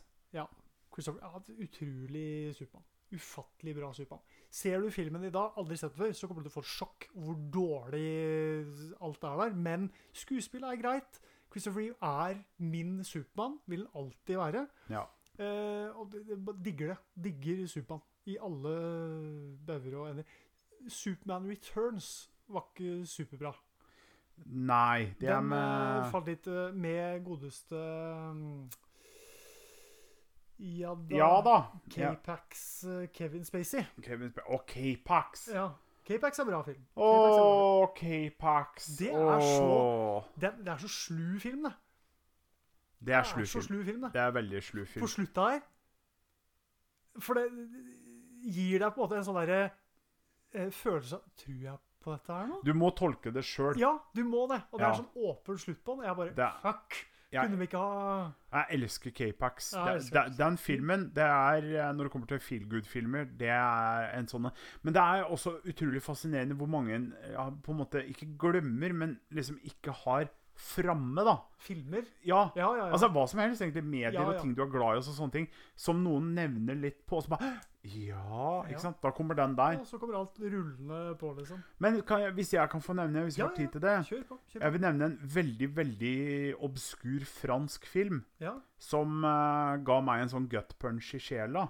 Christopher, ja, utrolig Supermann. Ufattelig bra Supermann. Ser du filmen i dag, aldri sett den før, så kommer du til å få sjokk hvor dårlig alt er der. Men skuespillet er greit. Christopher Reeve er min Supermann. Vil han alltid være. Ja. Eh, og digger det. Digger Supermann. I alle bauger og ender. Superman Returns var ikke superbra. Nei, det er Den eh, falt litt eh, med godeste mm, Ja da. Ja da. K-Pax eh, Kevin Spacey. Kevin Sp og K-Pax. Ja. K-Pax er bra film. K-Pax er bra film. Å, K-Pax. Det er så- Det, det er så slu film, det. Det er Det er så film. slu film, det. Er veldig slu film. På slutta her For det gir deg på en måte en sånn derre eh, følelse av Tror jeg på dette her nå? Du må tolke det sjøl. Ja, du må det. Og det Ja. er sånn åpen slutt på den. Jeg bare Det Fuck! Jeg- Kunne vi ikke ha Jeg elsker K-Pax. Den filmen, det er eh, Når det kommer til feel good-filmer, det er en sånn Men det er også utrolig fascinerende hvor mange ja, på en måte ikke glemmer, men liksom ikke har framme, da. filmer? Ja. Ja, ja, ja. Altså hva som helst, egentlig. Medier Ja, ja. og ting du er glad i, og så- sånne ting. Som noen nevner litt på, og så bare Ja, ikke Ja. sant? Da kommer den der. og så kommer alt rullende på, liksom. Men kan jeg, hvis jeg kan få nevne, hvis vi har tid til det Kjør på. Kjør på. Jeg vil nevne en veldig, veldig obskur fransk film Ja. som uh, ga meg en sånn gut punch i sjela.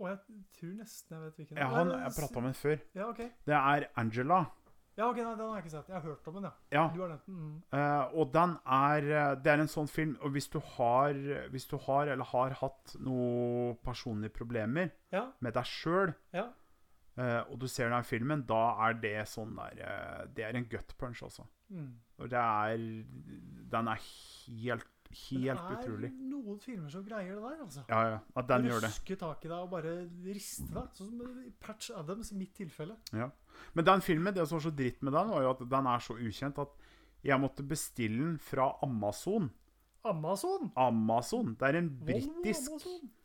Og jeg tror nesten jeg vet hvilken Jeg, han, jeg prata om den før. Ja, ok. Det er Angela. Ja, ok, nei, Den har jeg ikke sett. Jeg har hørt om den, ja. Ja. Du har nevnt den. Mm. Uh, og den er eh, Det er en sånn film Og hvis du har Hvis du har eller har hatt noen personlige problemer Ja, med deg sjøl, ja. og du ser den filmen, da er det sånn der uh, Det er en gut punch, altså. Mm. Og det er Den er helt, helt utrolig. Det er noen filmer som greier det der, altså. Ja, ja. At den gjør det. Ruske tak i deg og bare riste deg. Sånn som Patch Adams i mitt tilfelle. Ja. Men den filmen, det som var så dritt med den, var jo at den er så ukjent at jeg måtte bestille den fra Amazon. Amazon. Amazon. Det er en britisk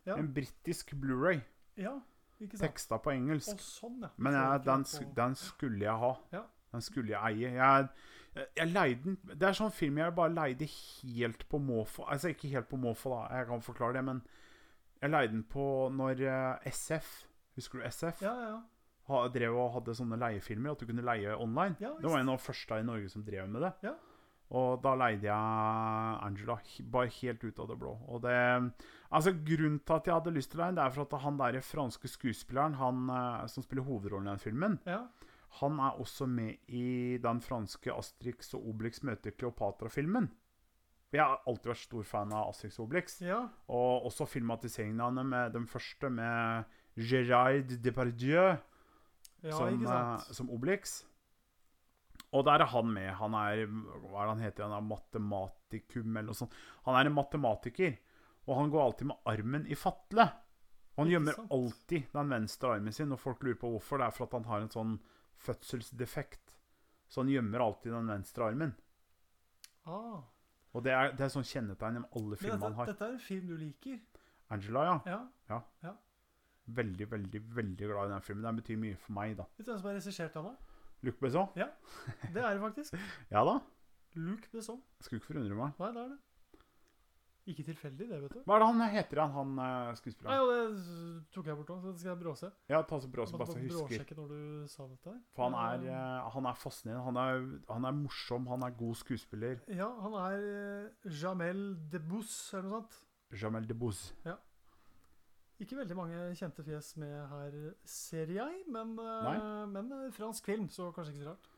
Ja, En britisk Blu-ray. ja, ikke sant. Teksta på engelsk. Å, sånn, ja. Men jeg, den, den skulle jeg ha. Ja. Den skulle jeg eie. Jeg, jeg, jeg leide den Det er sånn film jeg bare leide helt på måfå. Altså ikke helt på måfå, da. Jeg kan forklare det, men jeg leide den på når eh, SF Husker du SF? Ja, ja. Ha, drev og hadde sånne leiefilmer at du kunne leie online. Ja, det var en av de første i Norge som drev med det. Ja. Og da leide jeg Angela bare helt ut av det blå. Og det Altså Grunnen til at jeg hadde lyst til å leie den, det er for at han der franske skuespilleren han eh, som spiller hovedrollen i den filmen, ja. Han er også med i den franske Astrix og Obelix møter Kleopatra-filmen. Jeg har alltid vært stor fan av Astrix og Obelix. ja. Og også filmatiseringen av dem, med den første med Gérard Depardieu ja som, eh, som Obelix. Og der er han med. Han er hva er det han heter? Han er matematikum eller noe sånt. Han er en matematiker, og han går alltid med armen i fatle. Han gjemmer alltid den venstre armen sin, og folk lurer på hvorfor. Det er for at han har en sånn fødselsdefekt. Så han gjemmer alltid den venstre armen. Ah. Og det er, det er sånn kjennetegn i alle Men filmene han har. dette er en film du liker. Angela, ja. Ja. Veldig, veldig veldig glad i den filmen. Den betyr mye for meg, da. Vet du hvem som har regissert den? da? Luc Besson? Det er det faktisk. Ja da. Luc Besson. Skulle ikke forundre meg. Nei, det er det. Ikke tilfeldig, det, vet du. Hva er det han heter, han, han eh, skuespilleren? og det tok jeg bort òg, så det skal jeg bråse. Ja, ta så bråse, bare så jeg husker. bråsjekke når du sa dette. For han er, Eh, eh, han er fascinerende. Han er, han er morsom, han er god skuespiller. Ja, han er Jamel Debbouze, eller noe sånt. Jamel Debbouze. Ikke veldig mange kjente fjes med her, ser jeg, men, men fransk film, så kanskje ikke så rart.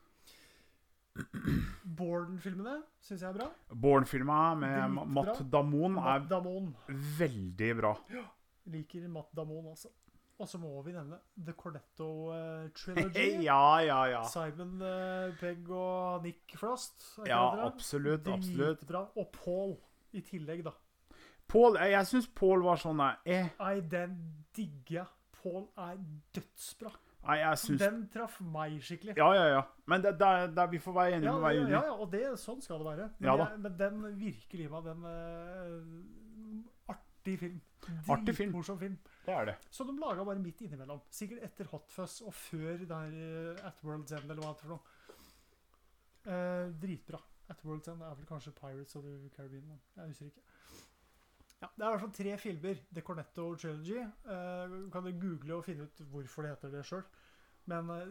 Borden-filmene syns jeg er bra. Born-filma med Matt Damon er Matt Damon. veldig bra. Liker Matt Damon, altså. Og så må vi nevne The Cornetto uh, Trilogy. ja, ja, ja. Simon uh, Pegg og Nick Frost. Ja, absolutt. absolutt. Bra. Og Paul i tillegg, da. Paul, jeg, jeg syns Paul var sånn eh, eh, Nei, den digger jeg. Paul er dødsbra. Nei, jeg syns Den traff meg skikkelig. Ja, ja, ja. Men det, det, det, vi får være enige Ja, med å være ja, uenige. ja, og det, sånn skal det være. Men, Ja da. jeg, men den virker var den uh, Artig film. Artig film. Det er det. Så de laga bare midt innimellom. Sikkert etter Hot Fuzz og før der uh, At World's End, eller hva det er for noe. Uh, dritbra. At World's End er vel kanskje Pirates of the Caribbean. Men jeg husker ikke. Ja, det er i hvert fall tre filmer. The Cornetto Trilogy. Eh, kan du google og finne ut hvorfor det heter det sjøl. Men eh,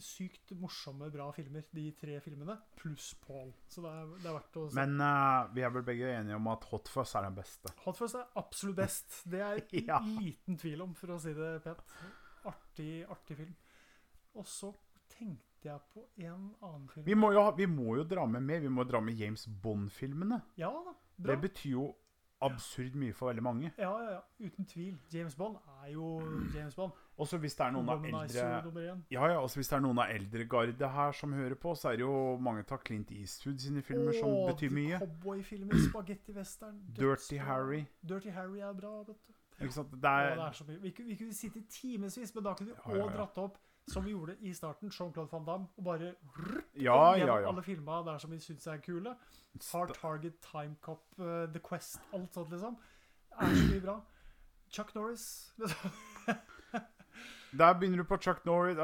sykt morsomme, bra filmer, de tre filmene. Pluss Paul. Så det er, det er verdt å se. Men uh, vi er vel begge enige om at Hot Fuzz er den beste. Hot Fuzz er absolutt best. Det er Ja. liten tvil om, for å si det pent. Artig, artig film. Og så tenkte jeg på en annen film. Vi må jo, vi må jo dra med mer. Vi må dra med James Bond-filmene. Ja da, bra. Det betyr jo absurd mye for veldig mange. Ja, ja, ja. Uten tvil. James Bond er jo James Bond. Også hvis det er noen av eldre. Ja, ja, også hvis det er noen av eldre garde her som hører på, så er det jo mange av Clint Eastwood sine filmer som Åh, betyr de mye. Cowboyfilmer, spagetti western. Dirty. Harry. Dirty Harry er bra, vet du. Ikke sant? Det Ja, er, det er så mye. Vi, kunne- vi kunne sitte timevis, men da kunne vi Ja, ja, ja. dratt opp, som vi gjorde i starten, Jean-Claude van Damme, og bare ja, Kom ja, gjennom ja. alle filma der som vi syns er kule. Hard Target, Time Cop, uh, The Quest, alt sånt, liksom. Det er så mye bra. Chuck Norris liksom. Der begynner du på Chuck Norris.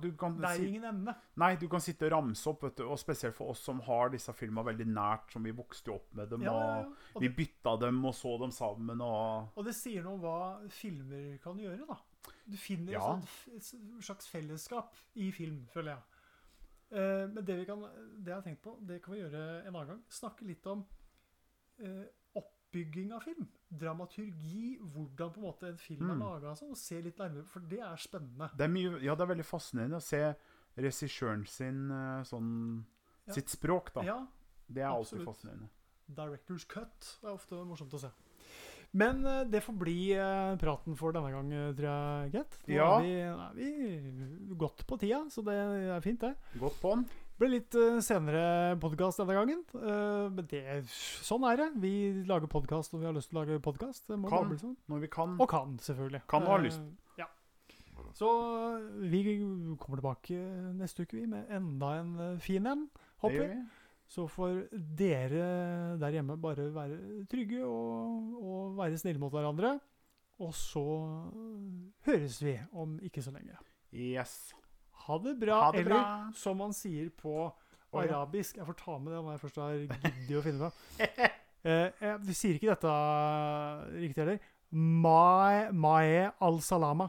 Du kan, Det er ingen ende. nei, du kan sitte og ramse opp, vet du, og spesielt for oss som har disse filma veldig nært, som vi vokste opp med dem, Ja, ja, ja. og Og, vi bytta dem og så dem sammen, og og det sier noe om hva filmer kan gjøre, da. Du finner Ja. et, slags fellesskap i film, føler jeg. Eh, men det vi kan, det jeg har tenkt på, det kan vi gjøre en annen gang. Snakke litt om eh, oppbygging av film. Dramaturgi. Hvordan på en måte en film er Mm. laga. Sånn, og se litt nærmere, for det er spennende. det er mye, Ja, det er veldig fascinerende å se regissøren sin eh, sånn Ja. Sitt språk, da. Ja, Det er alltid absolutt. fascinerende. Director's cut er ofte morsomt å se. Men eh, det får bli eh, praten for denne gang, eh, tror jeg, Get. Nå Ja. er, vi, er vi godt på tida, så det er fint, det. Godt på. Det ble litt senere podkast denne gangen. men det, sånn er det. Vi lager podkast når vi har lyst til å lage podkast. Kan. sånn. Når vi kan. Og kan, selvfølgelig. Kan og har lyst. Ja. Så vi kommer tilbake neste uke vi med enda en fin en, Det håper gjør vi. Så får dere der hjemme bare være trygge og, og være snille mot hverandre. Og så høres vi om ikke så lenge. Yes. Ha det bra. Ha det eller bra. som man sier på arabisk Jeg får ta med det når jeg først har giddet å finne det. Eh, jeg sier ikke dette riktig heller. Mae, mae al-salama.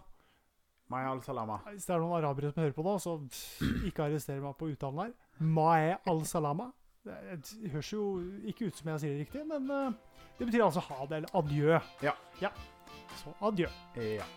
Mae al-salama. Hvis det er noen arabere som hører på nå, så ikke arrester meg på uttalen her. Mae al-salama. Det høres jo ikke ut som jeg sier det riktig, men eh, det betyr altså ha det, eller adjø. Ja. ja. Så adjø. Ja.